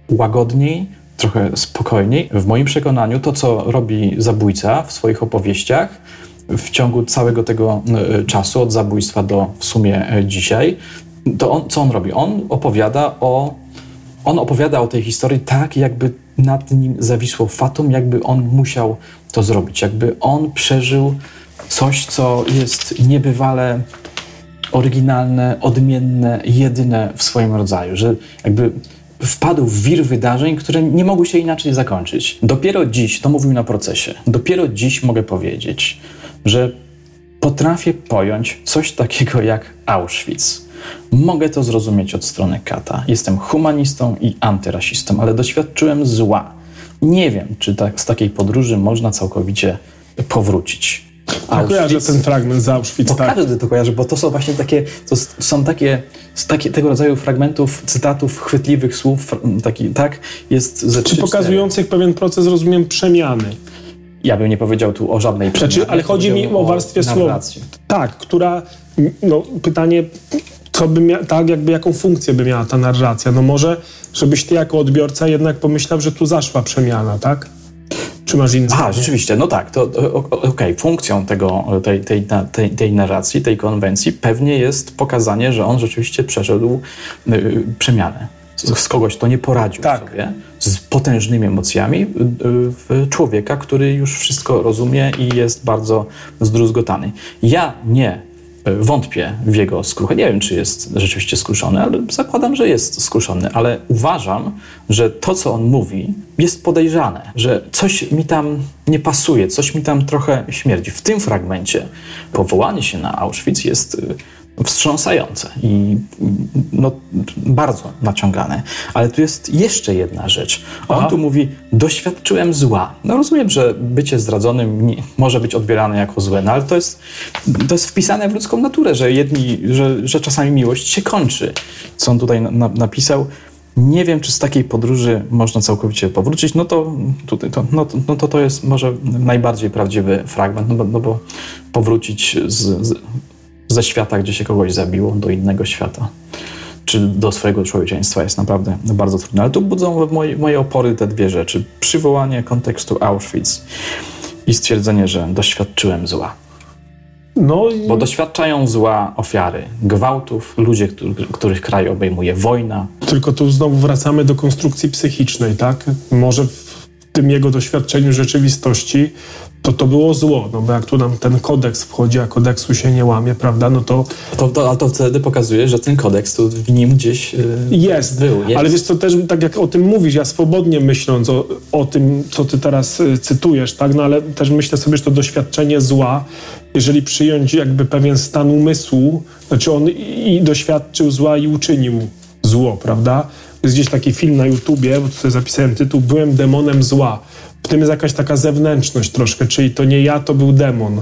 łagodniej, trochę spokojniej. W moim przekonaniu to, co robi zabójca w swoich opowieściach w ciągu całego tego e, czasu, od zabójstwa do w sumie e, dzisiaj, to on, co on robi? On opowiada o on opowiada o tej historii tak, jakby nad nim zawisło fatum, jakby on musiał to zrobić, jakby on przeżył coś, co jest niebywale oryginalne, odmienne, jedyne w swoim rodzaju, że jakby wpadł w wir wydarzeń, które nie mogły się inaczej zakończyć. Dopiero dziś, to mówił na procesie, dopiero dziś mogę powiedzieć, że potrafię pojąć coś takiego jak Auschwitz. Mogę to zrozumieć od strony kata. Jestem humanistą i antyrasistą, ale doświadczyłem zła. Nie wiem, czy tak, z takiej podróży można całkowicie powrócić. Ja kojarzę ten fragment z Auschwitz. Bo tak. każdy to kojarzy, bo to są właśnie takie, to są takie, takie tego rodzaju fragmentów, cytatów, chwytliwych słów, taki, tak, jest ze Czy pokazujących pewien proces, rozumiem, przemiany. Ja bym nie powiedział tu o żadnej przemianie. Znaczy, ale chodzi mi o warstwie słowa. Tak, która, no pytanie, co by mia- tak jakby jaką funkcję by miała ta narracja? No może, żebyś ty jako odbiorca jednak pomyślał, że tu zaszła przemiana, tak? Czy masz inne A, rzeczywiście, no tak, to okej, okay. funkcją tego, tej, tej, tej, tej narracji, tej konwencji pewnie jest pokazanie, że on rzeczywiście przeszedł y, przemianę. Z, z kogoś, kto nie poradził tak. sobie, z potężnymi emocjami, y, w człowieka, który już wszystko rozumie i jest bardzo zdruzgotany. Ja nie wątpię w jego skruchę. Nie wiem, czy jest rzeczywiście skruszony, ale zakładam, że jest skruszony. Ale uważam, że to, co on mówi, jest podejrzane, że coś mi tam nie pasuje, coś mi tam trochę śmierdzi. W tym fragmencie powołanie się na Auschwitz jest y, wstrząsające i no, bardzo naciągane. Ale tu jest jeszcze jedna rzecz. On Aha. tu mówi, doświadczyłem zła. No rozumiem, że bycie zdradzonym nie, może być odbierane jako złe, no ale to jest, to jest wpisane w ludzką naturę, że jedni, że, że czasami miłość się kończy. Co on tutaj na, na, napisał, nie wiem, czy z takiej podróży można całkowicie powrócić. No to, tutaj, to, no, no to, to jest może najbardziej prawdziwy fragment, no bo, no bo powrócić z, z ze świata, gdzie się kogoś zabiło, do innego świata, czy do swojego człowieczeństwa jest naprawdę bardzo trudne. Ale tu budzą moje, moje opory te dwie rzeczy. Przywołanie kontekstu Auschwitz i stwierdzenie, że doświadczyłem zła. No i... Bo doświadczają zła ofiary, gwałtów, ludzie, których kraj obejmuje wojna. Tylko tu znowu wracamy do konstrukcji psychicznej, tak? Może w tym jego doświadczeniu rzeczywistości to to było zło, no bo jak tu nam ten kodeks wchodzi, a kodeksu się nie łamie, prawda, no to... to, to ale to wtedy pokazuje, że ten kodeks tu w nim gdzieś yy, jest. był. Jest. Ale wiesz co, też tak jak o tym mówisz, ja swobodnie myśląc o, o tym, co ty teraz y, cytujesz, tak, no ale też myślę sobie, że to doświadczenie zła, jeżeli przyjąć jakby pewien stan umysłu, znaczy on i, doświadczył zła i uczynił zło, prawda? Jest gdzieś taki film na YouTubie, bo tu sobie zapisałem tytuł, Byłem demonem zła w tym jest jakaś taka zewnętrzność troszkę, czyli to nie ja, to był demon.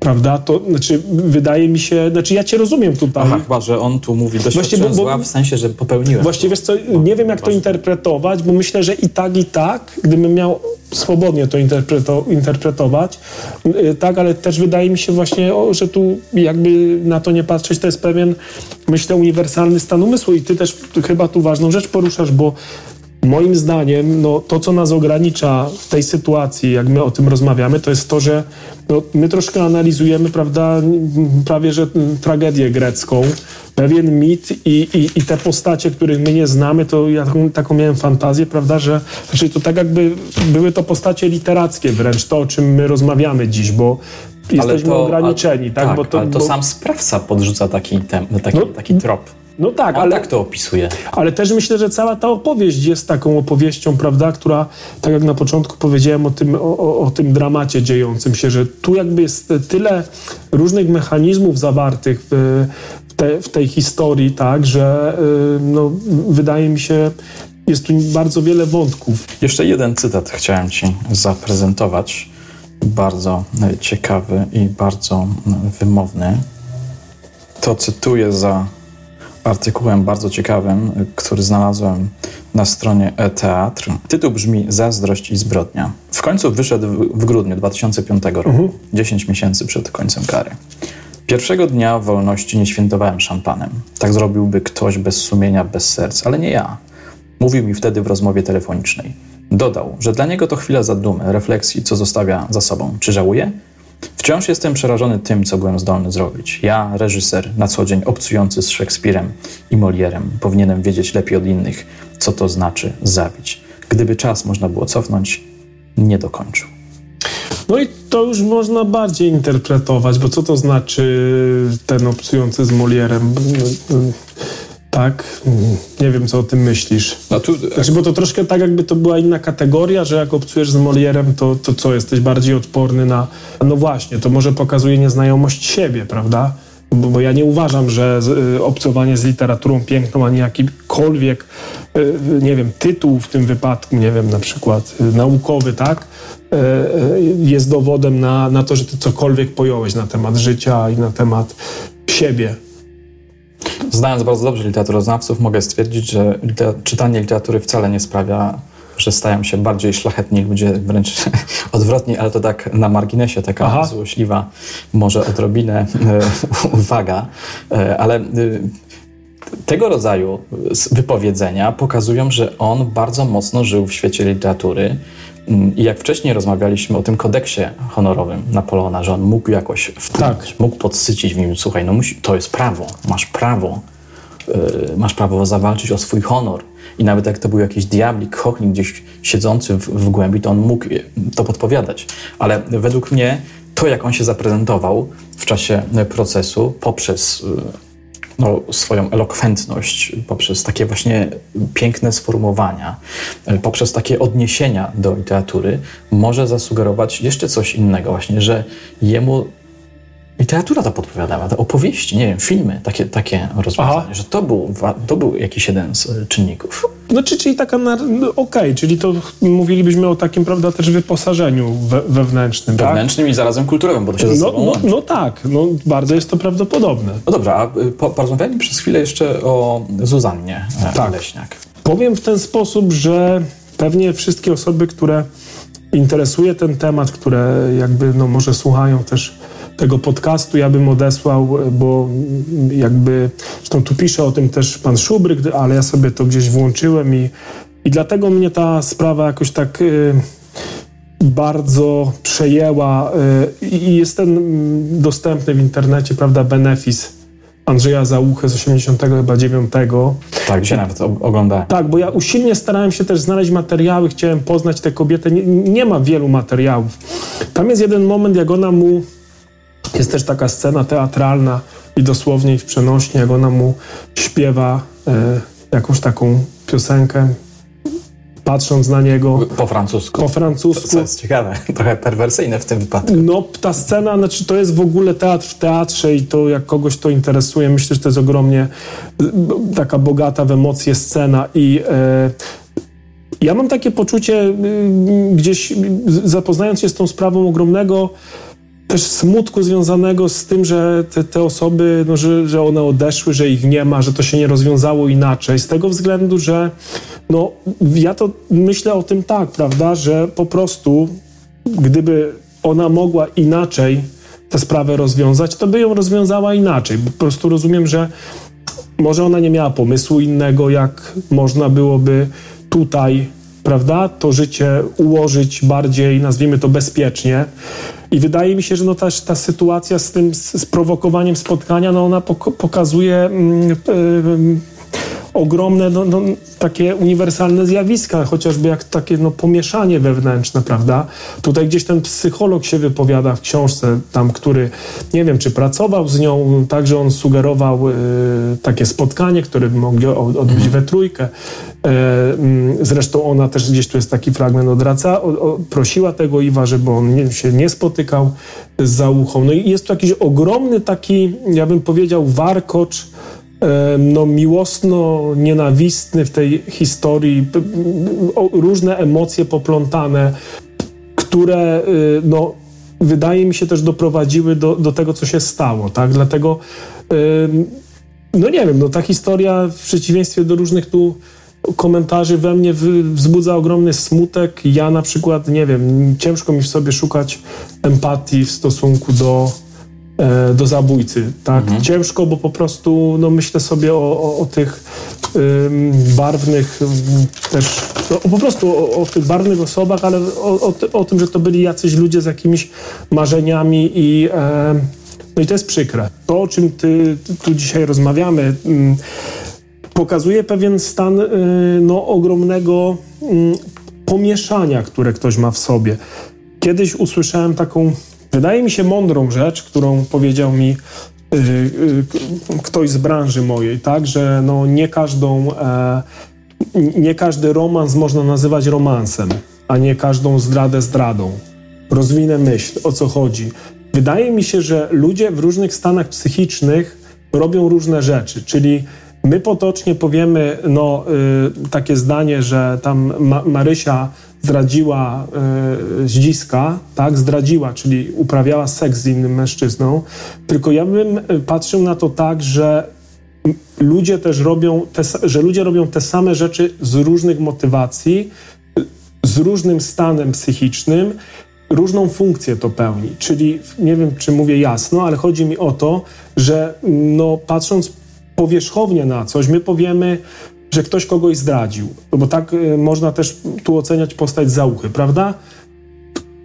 Prawda? To znaczy, wydaje mi się, znaczy ja cię rozumiem tutaj. Aha, chyba, że on tu mówi doświadczenie zła w sensie, że popełniłem. Właściwie wiesz co, nie wiem jak to interpretować, bo myślę, że i tak, i tak, gdybym miał swobodnie to interpreto interpretować, y, tak, ale też wydaje mi się właśnie, że tu jakby na to nie patrzeć, to jest pewien, myślę, uniwersalny stan umysłu i ty też chyba tu ważną rzecz poruszasz, bo moim zdaniem, no, to, co nas ogranicza w tej sytuacji, jak my o tym rozmawiamy, to jest to, że no, my troszkę analizujemy, prawda, prawie że tragedię grecką, pewien mit i, i, i te postacie, których my nie znamy, to ja taką, taką miałem fantazję, prawda, że znaczy to tak jakby były to postacie literackie wręcz, to o czym my rozmawiamy dziś, bo jesteśmy to, ograniczeni. tak, tak, bo to, ale to bo... sam sprawca podrzuca taki, tem, taki, no, taki trop. No tak, On ale tak to opisuje. Ale też myślę, że cała ta opowieść jest taką opowieścią, prawda, która, tak jak na początku powiedziałem o tym, o, o tym dramacie dziejącym się, że tu jakby jest tyle różnych mechanizmów zawartych w, te, w tej historii, tak, że yy, no, wydaje mi się, jest tu bardzo wiele wątków. Jeszcze jeden cytat chciałem Ci zaprezentować. Bardzo ciekawy i bardzo wymowny. To cytuję za artykułem bardzo ciekawym, który znalazłem na stronie e-teatr. Tytuł brzmi Zazdrość i zbrodnia. W końcu wyszedł w, grudniu 2005 roku, mhm. 10 miesięcy przed końcem kary. Pierwszego dnia wolności nie świętowałem szampanem. Tak zrobiłby ktoś bez sumienia, bez serca, ale nie ja. Mówił mi wtedy w rozmowie telefonicznej. Dodał, że dla niego to chwila zadumy, refleksji, co zostawia za sobą. Czy żałuje? Wciąż jestem przerażony tym, co byłem zdolny zrobić. Ja, reżyser, na co dzień obcujący z Szekspirem i Molierem, powinienem wiedzieć lepiej od innych, co to znaczy zabić. Gdyby czas można było cofnąć, nie dokończył. No i to już można bardziej interpretować, bo co to znaczy ten obcujący z Molierem? Tak? Nie wiem, co o tym myślisz. No tu... Znaczy, bo to troszkę tak, jakby to była inna kategoria, że jak obcujesz z Molierem, to, to co, jesteś bardziej odporny na... No właśnie, to może pokazuje nieznajomość siebie, prawda? Bo, bo ja nie uważam, że y, obcowanie z literaturą piękną, ani jakikolwiek, y, nie wiem, tytuł w tym wypadku, nie wiem, na przykład y, naukowy, tak? Y, y, jest dowodem na, na to, że ty cokolwiek pojąłeś na temat życia i na temat siebie. Znając bardzo dobrze literaturoznawców, mogę stwierdzić, że czytanie literatury wcale nie sprawia, że stają się bardziej szlachetni ludzie, wręcz odwrotnie, ale to tak na marginesie, taka Aha. złośliwa, może odrobinę e, uwaga, e, ale e, tego rodzaju wypowiedzenia pokazują, że on bardzo mocno żył w świecie literatury Mm, I jak wcześniej rozmawialiśmy o tym kodeksie honorowym Napoleona, że on mógł jakoś wpłynąć, tak. mógł podsycić w nim, słuchaj, no musi, to jest prawo, masz prawo, yy, masz prawo zawalczyć o swój honor. I nawet jak to był jakiś diablik, chochnik gdzieś siedzący w, w głębi, to on mógł to podpowiadać. Ale według mnie to, jak on się zaprezentował w czasie procesu poprzez yy, no, swoją elokwentność, poprzez takie właśnie piękne sformułowania, e, poprzez takie odniesienia do literatury, może zasugerować jeszcze coś innego, właśnie, że jemu literatura to podpowiadała, te opowieści, nie wiem, filmy, takie, takie rozwiązania, że to był, to był jakiś jeden z e, czynników. No, czy, czyli taka, no, okej, okay, czyli to mówilibyśmy o takim, prawda, też wyposażeniu we, wewnętrznym, tak? Wewnętrznym tak? i zarazem kulturowym, bo to się no, ze sobą no, no, tak, no bardzo jest to prawdopodobne. No dobrze, a y, po, porozmawiajmy przez chwilę jeszcze o Zuzannie e, tak. Leśniak. Powiem w ten sposób, że pewnie wszystkie osoby, które interesuje ten temat, które jakby, no może słuchają też tego podcastu ja bym odesłał, bo jakby, zresztą tu pisze o tym też pan Szubryk, ale ja sobie to gdzieś włączyłem i, i dlatego mnie ta sprawa jakoś tak y, bardzo przejęła y, i jest ten dostępny w internecie, prawda, benefis Andrzeja Załuchy z 89. Tak, dzisiaj nawet oglądałem. Tak, bo ja usilnie starałem się też znaleźć materiały, chciałem poznać tę kobietę. Nie, nie ma wielu materiałów. Tam jest jeden moment, jak ona mu jest też taka scena teatralna i dosłownie i w przenośnie, jak ona mu śpiewa e, jakąś taką piosenkę, patrząc na niego. Po francusku. Po francusku. To, jest ciekawe, trochę perwersyjne w tym wypadku. No, ta scena, znaczy to jest w ogóle teatr w teatrze i to jak kogoś to interesuje, myślę, że to jest ogromnie taka bogata w emocje scena i e, ja mam takie poczucie e, gdzieś zapoznając się z tą sprawą ogromnego też smutku związanego z tym, że te, te osoby, no, że, że one odeszły, że ich nie ma, że to się nie rozwiązało inaczej. Z tego względu, że no, ja to myślę o tym tak, prawda, że po prostu gdyby ona mogła inaczej tę sprawę rozwiązać, to by ją rozwiązała inaczej. Po prostu rozumiem, że może ona nie miała pomysłu innego, jak można byłoby tutaj, prawda, to życie ułożyć bardziej, nazwijmy to bezpiecznie. I wydaje mi się, że no ta, ta sytuacja z tym sprowokowaniem spotkania, no ona pok pokazuje. Mm, yy, ogromne, no, no, takie uniwersalne zjawiska, chociażby jak takie no, pomieszanie wewnętrzne, prawda? Tutaj gdzieś ten psycholog się wypowiada w książce, tam, który, nie wiem, czy pracował z nią, także on sugerował y, takie spotkanie, które by mogli odbyć mhm. we trójkę. E, mm, zresztą ona też gdzieś tu jest taki fragment odraca, o, o, prosiła tego Iwa, żeby on nie, się nie spotykał z zauchą. No i jest to jakiś ogromny taki, ja bym powiedział, warkocz no, miłosno-nienawistny w tej historii, różne emocje poplątane, które y, no, wydaje mi się też doprowadziły do, do tego, co się stało. Tak? Dlatego, no nie wiem, no, ta historia w przeciwieństwie do różnych tu komentarzy we mnie wzbudza ogromny smutek. Ja na przykład, nie wiem, ciężko mi w sobie szukać empatii w stosunku do E, do zabójcy. Tak? Mhm. Ciężko, bo po prostu no, myślę sobie o, o, o tych ym, barwnych też, no, po prostu o, o, tych barwnych osobach, ale o, tym, że to byli jacyś ludzie z jakimiś marzeniami i e, no i to jest przykre. To, o czym ty, tu dzisiaj rozmawiamy, pokazuje pewien stan y, no, ogromnego pomieszania, które ktoś ma w sobie. Kiedyś usłyszałem taką Wydaje mi się mądrą rzecz, którą powiedział mi yy, yy, ktoś z branży mojej, tak, że no nie każdą, e, nie każdy romans można nazywać romansem, a nie każdą zdradę zdradą. Rozwinę myśl, o co chodzi. Wydaje mi się, że ludzie w różnych stanach psychicznych robią różne rzeczy, czyli my potocznie powiemy no, y, takie zdanie, że tam Ma Marysia zdradziła e, zdziska, tak, zdradziła, czyli uprawiała seks z innym mężczyzną, tylko ja bym e, patrzył na to tak, że ludzie też robią, te, że ludzie robią te same rzeczy z różnych motywacji, z różnym stanem psychicznym, różną funkcję to pełni. Czyli nie wiem, czy mówię jasno, ale chodzi mi o to, że no, patrząc powierzchownie na coś, my powiemy, że ktoś kogoś zdradził. No bo tak y, można też tu oceniać postać Zauchy, prawda?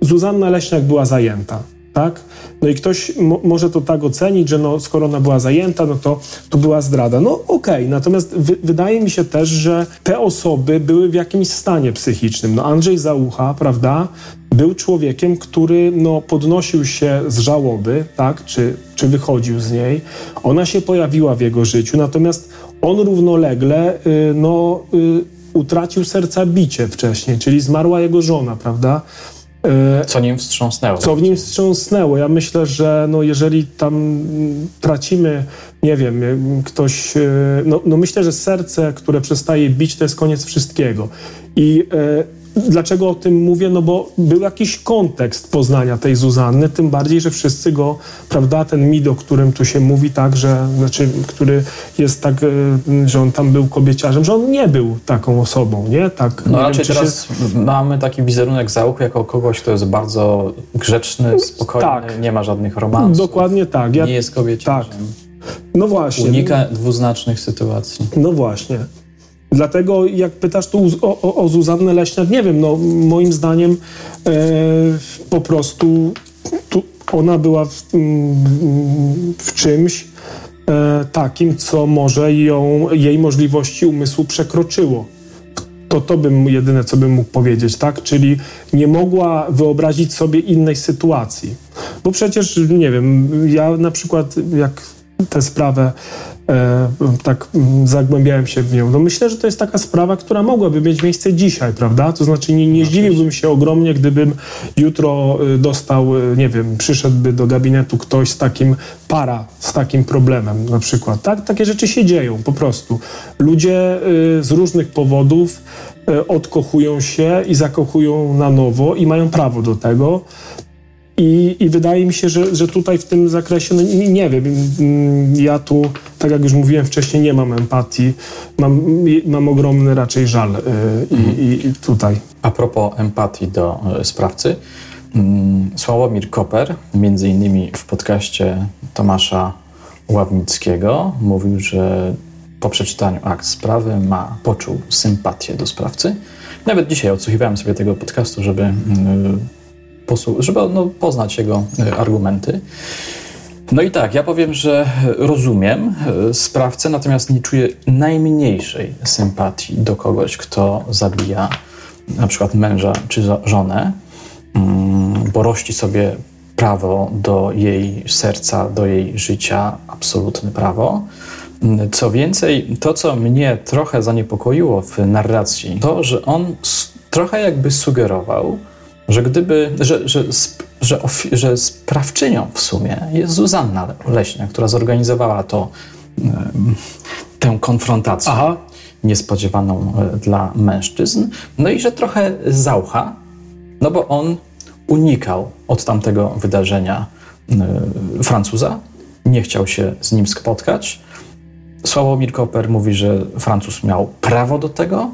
Zuzanna Leśniak była zajęta, tak? No i ktoś może to tak ocenić, że no, skoro ona była zajęta, no to, to była zdrada. No okej, okay. natomiast wydaje mi się też, że te osoby były w jakimś stanie psychicznym. No Andrzej Zaucha, prawda, był człowiekiem, który no, podnosił się z żałoby, tak, czy, czy wychodził z niej. Ona się pojawiła w jego życiu, natomiast on równolegle y, no, y, utracił serca bicie wcześniej, czyli zmarła jego żona, prawda? Y, co nim wstrząsnęło. Co w nim wstrząsnęło. Ja myślę, że no jeżeli tam tracimy, nie wiem, ktoś. No, no myślę, że serce, które przestaje bić, to jest koniec wszystkiego. I Dlaczego o tym mówię? No bo był jakiś kontekst poznania tej Zuzanny, tym bardziej, że wszyscy go, prawda, ten mit, o którym tu się mówi tak, że, znaczy, który jest tak, e, że on tam był kobieciarzem, że on nie był taką osobą, nie? Tak, no nie raczej wiem, teraz się... mamy taki wizerunek Zauchy jako kogoś, kto jest bardzo grzeczny, spokojny, tak. nie ma żadnych romansów. Dokładnie tak. Ja... Nie jest kobieciarzem. Tak. No właśnie. Unika dwuznacznych sytuacji. No właśnie. Dlatego jak pytasz tu o, o, o Zuzannę Leśniak, nie wiem, no moim zdaniem e, po prostu tu ona była w, w czymś e, takim, co może ją, jej możliwości umysłu przekroczyło. To to bym jedyne, co bym mógł powiedzieć, tak? Czyli nie mogła wyobrazić sobie innej sytuacji. Bo przecież, nie wiem, ja na przykład jak tę sprawę e, tak zagłębiałem się w nią. No myślę, że to jest taka sprawa, która mogłaby mieć miejsce dzisiaj, prawda? To znaczy nie, nie zdziwiłbym się ogromnie, gdybym jutro y, dostał, y, nie wiem, przyszedłby do gabinetu ktoś z takim para, z takim problemem na przykład. Tak? Takie rzeczy się dzieją po prostu. Ludzie z różnych powodów odkochują się i zakochują na nowo i mają prawo do tego. I, I, wydaje mi się, że, że tutaj w tym zakresie, no nie, nie, wiem, mm, ja tu, tak jak już mówiłem wcześniej, nie mam empatii, mam, mam ogromny raczej żal yy, mhm. i, i, tutaj. A propos empatii do y, sprawcy, mm, Sławomir Koper, między innymi w podcaście Tomasza Ławnickiego, mówił, że po przeczytaniu akt sprawy ma, poczuł sympatię do sprawcy. Nawet dzisiaj odsłuchiwałem sobie tego podcastu, żeby, mm, żeby no, poznać jego e, argumenty. No i tak, ja powiem, że rozumiem e, sprawcę, natomiast nie czuję najmniejszej sympatii do kogoś, kto zabija na przykład męża czy żonę, mm, bo rości sobie prawo do jej serca, do jej życia, absolutne prawo. Mm, co więcej, to co mnie trochę zaniepokoiło w narracji, to, że on trochę jakby sugerował, że gdyby, że, że, że, że sprawczynią w sumie jest Zuzanna Leśnia, która zorganizowała to, tę konfrontację Aha. niespodziewaną e, dla mężczyzn, no i że trochę Zaucha, no bo on unikał od tamtego wydarzenia e, Francuza, nie chciał się z nim spotkać. Sławomir Koper mówi, że Francuz miał prawo do tego,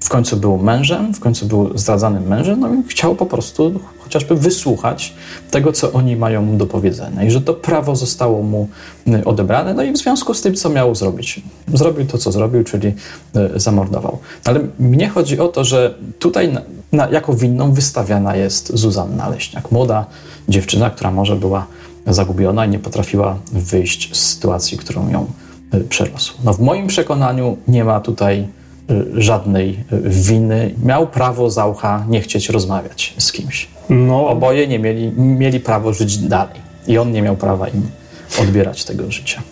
w końcu był mężem, w końcu był zdradzanym mężem, no i chciał po prostu chociażby wysłuchać tego, co oni mają mu do powiedzenia i że to prawo zostało mu y, odebrane, no i w związku z tym, co miał zrobić. Zrobił to, co zrobił, czyli y, zamordował. Ale mnie chodzi o to, że tutaj na, na, jako winną wystawiana jest Zuzanna Leśniak, młoda dziewczyna, która może była zagubiona i nie potrafiła wyjść z sytuacji, którą ją y, przerosł. No w moim przekonaniu nie ma tutaj żadnej y, winy. Miał prawo Zaucha nie chcieć rozmawiać z kimś. No. Oboje nie mieli, mieli prawo żyć dalej. I on nie miał prawa im odbierać tego życia.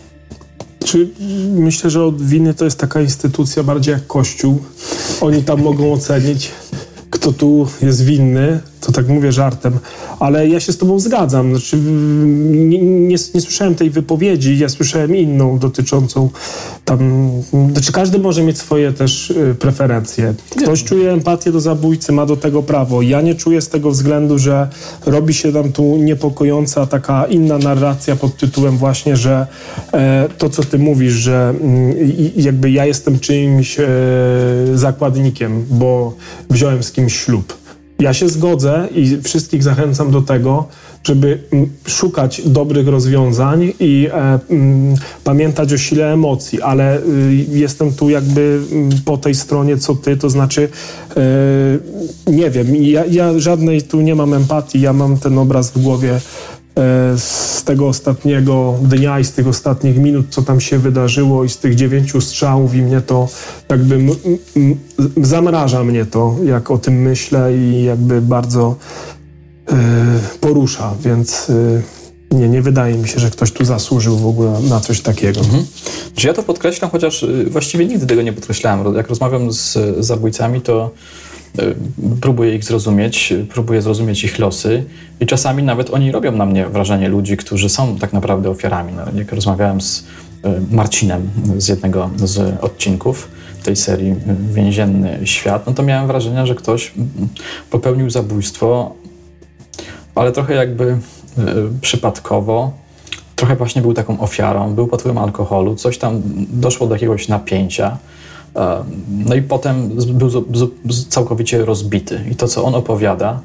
Czy myślę, że od winy to jest taka instytucja bardziej jak Kościół. Oni tam mogą ocenić, kto tu jest winny, to tak mówię żartem, ale ja się z tobą zgadzam. Znaczy, nie, nie, nie, słyszałem tej wypowiedzi, ja słyszałem inną dotyczącą tam... Znaczy każdy może mieć swoje też y, preferencje. Ktoś czuje empatię do zabójcy, ma do tego prawo. Ja nie czuję z tego względu, że robi się tam tu niepokojąca taka inna narracja pod tytułem właśnie, że e, to, co ty mówisz, że mm, jakby ja jestem czyimś e, zakładnikiem, bo wziąłem z kimś ślub. Ja się zgodzę i wszystkich zachęcam do tego, żeby mm, szukać dobrych rozwiązań i e, mm, pamiętać o sile emocji, ale y, jestem tu jakby mm, po tej stronie co ty, to znaczy e, nie wiem, ja, ja żadnej tu nie mam empatii, ja mam ten obraz w głowie z tego ostatniego dnia i z tych ostatnich minut, co tam się wydarzyło i z tych dziewięciu strzałów i mnie to jakby zamraża mnie to, jak o tym myślę i jakby bardzo y, porusza, więc y, nie, nie wydaje mi się, że ktoś tu zasłużył w ogóle na coś takiego. Mhm. Ja to podkreślam, chociaż właściwie nigdy tego nie podkreślałem. Jak rozmawiam z zabójcami, to E, próbuję ich zrozumieć, próbuję zrozumieć ich losy i czasami nawet oni robią na mnie wrażenie ludzi, którzy są tak naprawdę ofiarami. No, jak rozmawiałem z e, Marcinem z jednego z odcinków tej serii e, Więzienny Świat, no to miałem wrażenie, że ktoś popełnił zabójstwo, ale trochę jakby przypadkowo, trochę właśnie był taką ofiarą, był pod wpływem alkoholu, coś tam doszło do jakiegoś napięcia no i potem był całkowicie rozbity. I to, co on opowiada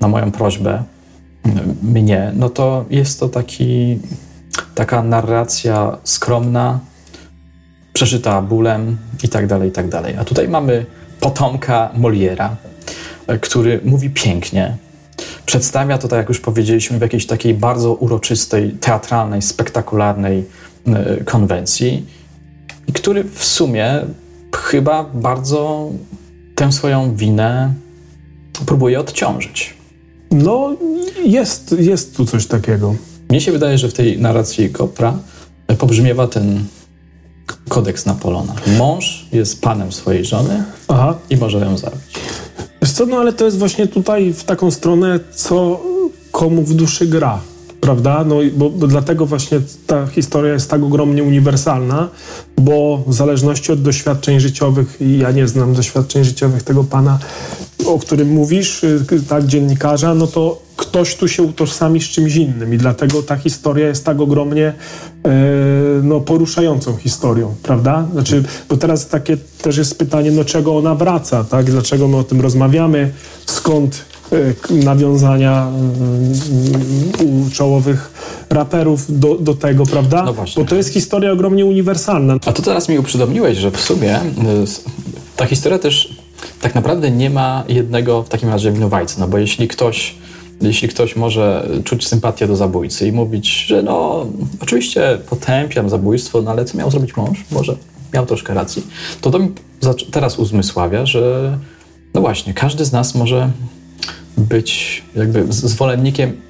na moją prośbę mnie, no to jest to taki, taka narracja skromna, przeżyta bólem i tak dalej, i tak dalej. A tutaj mamy potomka Moliera, który mówi pięknie, przedstawia to, tak jak już powiedzieliśmy, w jakiejś takiej bardzo uroczystej, teatralnej, spektakularnej e, konwencji i który w sumie chyba bardzo tę swoją winę próbuje odciążyć. No, jest, jest tu coś takiego. Mnie się wydaje, że w tej narracji Kopra pobrzmiewa ten kodeks Napolona. Mąż jest panem swojej żony Aha. i może ją zabić. Wiesz co, no ale to jest właśnie tutaj w taką stronę, co komu w duszy gra prawda? No, bo, bo, dlatego właśnie ta historia jest tak ogromnie uniwersalna, bo w zależności od doświadczeń życiowych, i ja nie znam doświadczeń życiowych tego pana, o którym mówisz, y, tak, dziennikarza, no to ktoś tu się utożsami z czymś innym i dlatego ta historia jest tak ogromnie e, no, poruszającą historią, prawda? Znaczy, bo teraz takie też jest pytanie, no czego ona wraca, tak? Dlaczego my o tym rozmawiamy? Skąd nawiązania u czołowych raperów do, do tego, prawda? No właśnie. Bo to jest historia ogromnie uniwersalna. A to teraz mi uprzydomniłeś, że w sumie y, ta historia też tak naprawdę nie ma jednego w takim razie winowajcy, no bo jeśli ktoś jeśli ktoś może czuć sympatię do zabójcy i mówić, że no oczywiście potępiam zabójstwo, no ale co miał zrobić mąż? Może miał troszkę racji. To to mi teraz uzmysławia, że no właśnie, każdy z nas może być jakby zwolennikiem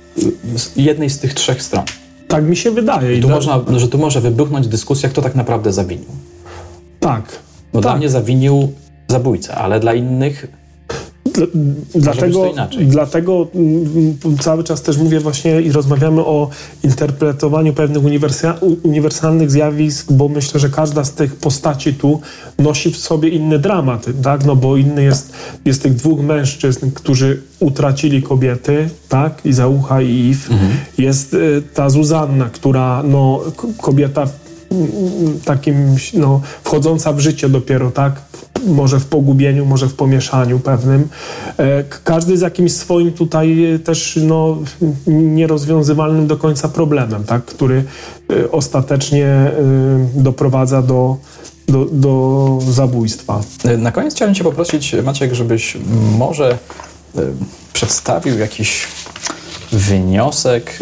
jednej z tych trzech stron. Tak mi się wydaje. I tu można, że tu może wybuchnąć dyskusja, kto tak naprawdę zawinił. Tak. Bo tak. dla mnie zawinił zabójca, ale dla innych Dlatego, dlatego mm, cały czas też mówię właśnie i rozmawiamy o interpretowaniu pewnych uniwersalnych zjawisk, bo myślę, że każda z tych postaci tu nosi w sobie inny dramat, tak? No bo inny jest, jest tych dwóch mężczyzn, którzy utracili kobiety, tak? Izaucha i Iw. Mhm. Jest y, ta Zuzanna, która, no, kobieta takim, no, wchodząca w życie dopiero, tak? Może w pogubieniu, może w pomieszaniu pewnym. E, każdy z jakimś swoim tutaj też, no, nierozwiązywalnym do końca problemem, tak? Który e, ostatecznie e, doprowadza do, do, do zabójstwa. Na koniec chciałem Cię poprosić, Maciek, żebyś może przedstawił jakiś wyniosek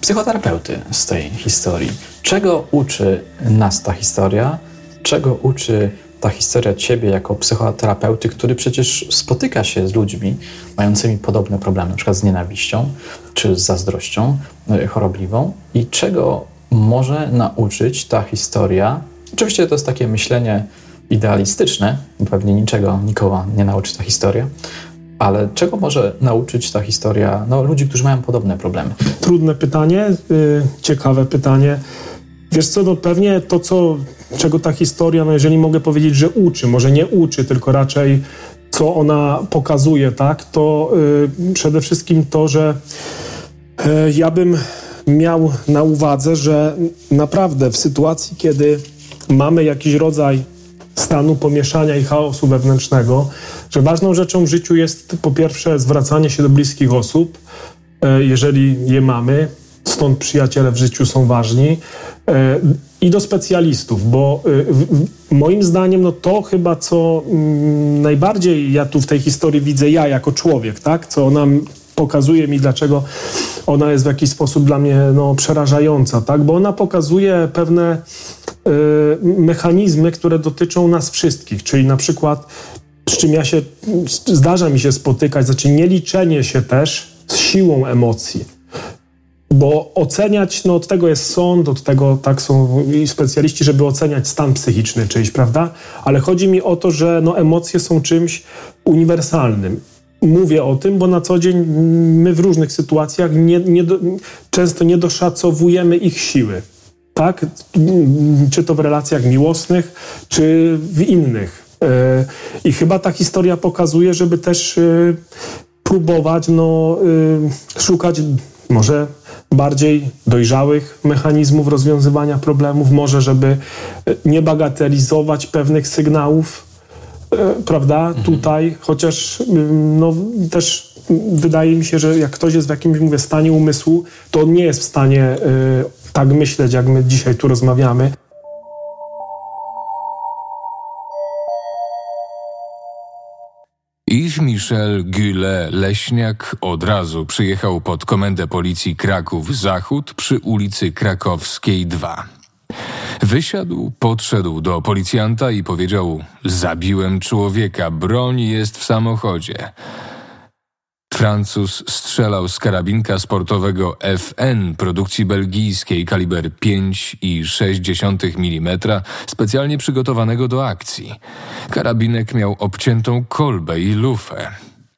psychoterapeuty z tej historii. Czego uczy nas ta historia? Czego uczy ta historia ciebie jako psychoterapeuty, który przecież spotyka się z ludźmi mającymi podobne problemy, na przykład z nienawiścią czy z zazdrością e, chorobliwą i czego może nauczyć ta historia? Oczywiście to jest takie myślenie idealistyczne, pewnie niczego nikogo nie nauczy ta historia, ale czego może nauczyć ta historia no, ludzi, którzy mają podobne problemy? Trudne pytanie, yy, ciekawe pytanie. Wiesz co, no pewnie to, co, czego ta historia, no jeżeli mogę powiedzieć, że uczy, może nie uczy, tylko raczej co ona pokazuje, tak, to yy, przede wszystkim to, że yy, ja bym miał na uwadze, że naprawdę w sytuacji, kiedy mamy jakiś rodzaj stanu pomieszania i chaosu wewnętrznego, że ważną rzeczą w życiu jest po pierwsze zwracanie się do bliskich osób, y, jeżeli je mamy, stąd przyjaciele w życiu są ważni. E, I do specjalistów, bo e, moim zdaniem no to chyba co mm, najbardziej ja tu w tej historii widzę ja jako człowiek, tak? Co ona pokazuje mi, dlaczego ona jest w jakiś sposób dla mnie no, przerażająca, tak? Bo ona pokazuje pewne y, mechanizmy, które dotyczą nas wszystkich, czyli na przykład z czym ja się, zdarza mi się spotykać, znaczy nieliczenie się też z siłą emocji. Bo oceniać, no od tego jest sąd, od tego tak są specjaliści, żeby oceniać stan psychiczny czyjś, prawda? Ale chodzi mi o to, że no, emocje są czymś uniwersalnym. Mówię o tym, bo na co dzień my w różnych sytuacjach nie, nie do, często nie doszacowujemy ich siły. Tak? Czy to w relacjach miłosnych, czy w innych. E, I chyba ta historia pokazuje, żeby też e, próbować no, e, szukać może bardziej dojrzałych mechanizmów rozwiązywania problemów, może żeby e, nie bagatelizować pewnych sygnałów, e, prawda, mhm. tutaj, chociaż mm, no, też wydaje mi się, że jak ktoś jest w jakimś, mówię, stanie umysłu, to on nie jest w stanie y, tak myśleć, jak my dzisiaj tu rozmawiamy. Yves Michel Gule Leśniak od razu przyjechał pod komendę policji Kraków Zachód przy ulicy Krakowskiej 2. Wysiadł, podszedł do policjanta i powiedział: Zabiłem człowieka, broń jest w samochodzie. Francuz strzelał z karabinka sportowego FN produkcji belgijskiej kaliber 5,6 mm, specjalnie przygotowanego do akcji. Karabinek miał obciętą kolbę i lufę.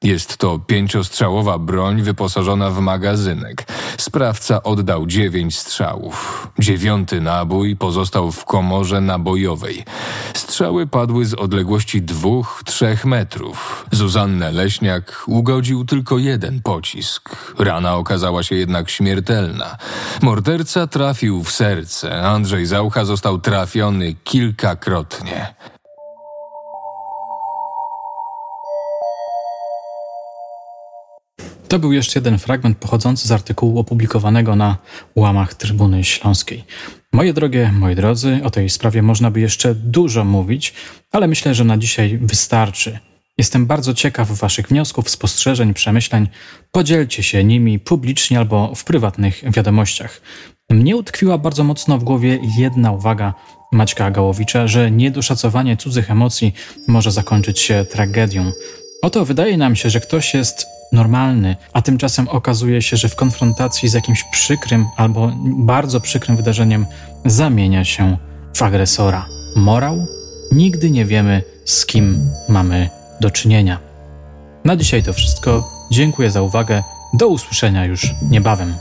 Jest to pięciostrzałowa broń wyposażona w magazynek. Sprawca oddał dziewięć strzałów. Dziewiąty nabój pozostał w komorze nabojowej. Strzały padły z odległości dwóch, trzech metrów. Zuzannę Leśniak ugodził tylko jeden pocisk. Rana okazała się jednak śmiertelna. Morderca trafił w serce. Andrzej Zaucha został trafiony kilkakrotnie. To był jeszcze jeden fragment pochodzący z artykułu opublikowanego na łamach Trybuny Śląskiej. Moje drogie, moi drodzy, o tej sprawie można by jeszcze dużo mówić, ale myślę, że na dzisiaj wystarczy. Jestem bardzo ciekaw Waszych wniosków, spostrzeżeń, przemyśleń. Podzielcie się nimi publicznie albo w prywatnych wiadomościach. Mnie utkwiła bardzo mocno w głowie jedna uwaga Maćka Gałowicza, że niedoszacowanie cudzych emocji może zakończyć się tragedią. Oto wydaje nam się, że ktoś jest normalny, a tymczasem okazuje się, że w konfrontacji z jakimś przykrym albo bardzo przykrym wydarzeniem zamienia się w agresora. Morał? Nigdy nie wiemy, z kim mamy do czynienia. Na dzisiaj to wszystko. Dziękuję za uwagę. Do usłyszenia już niebawem.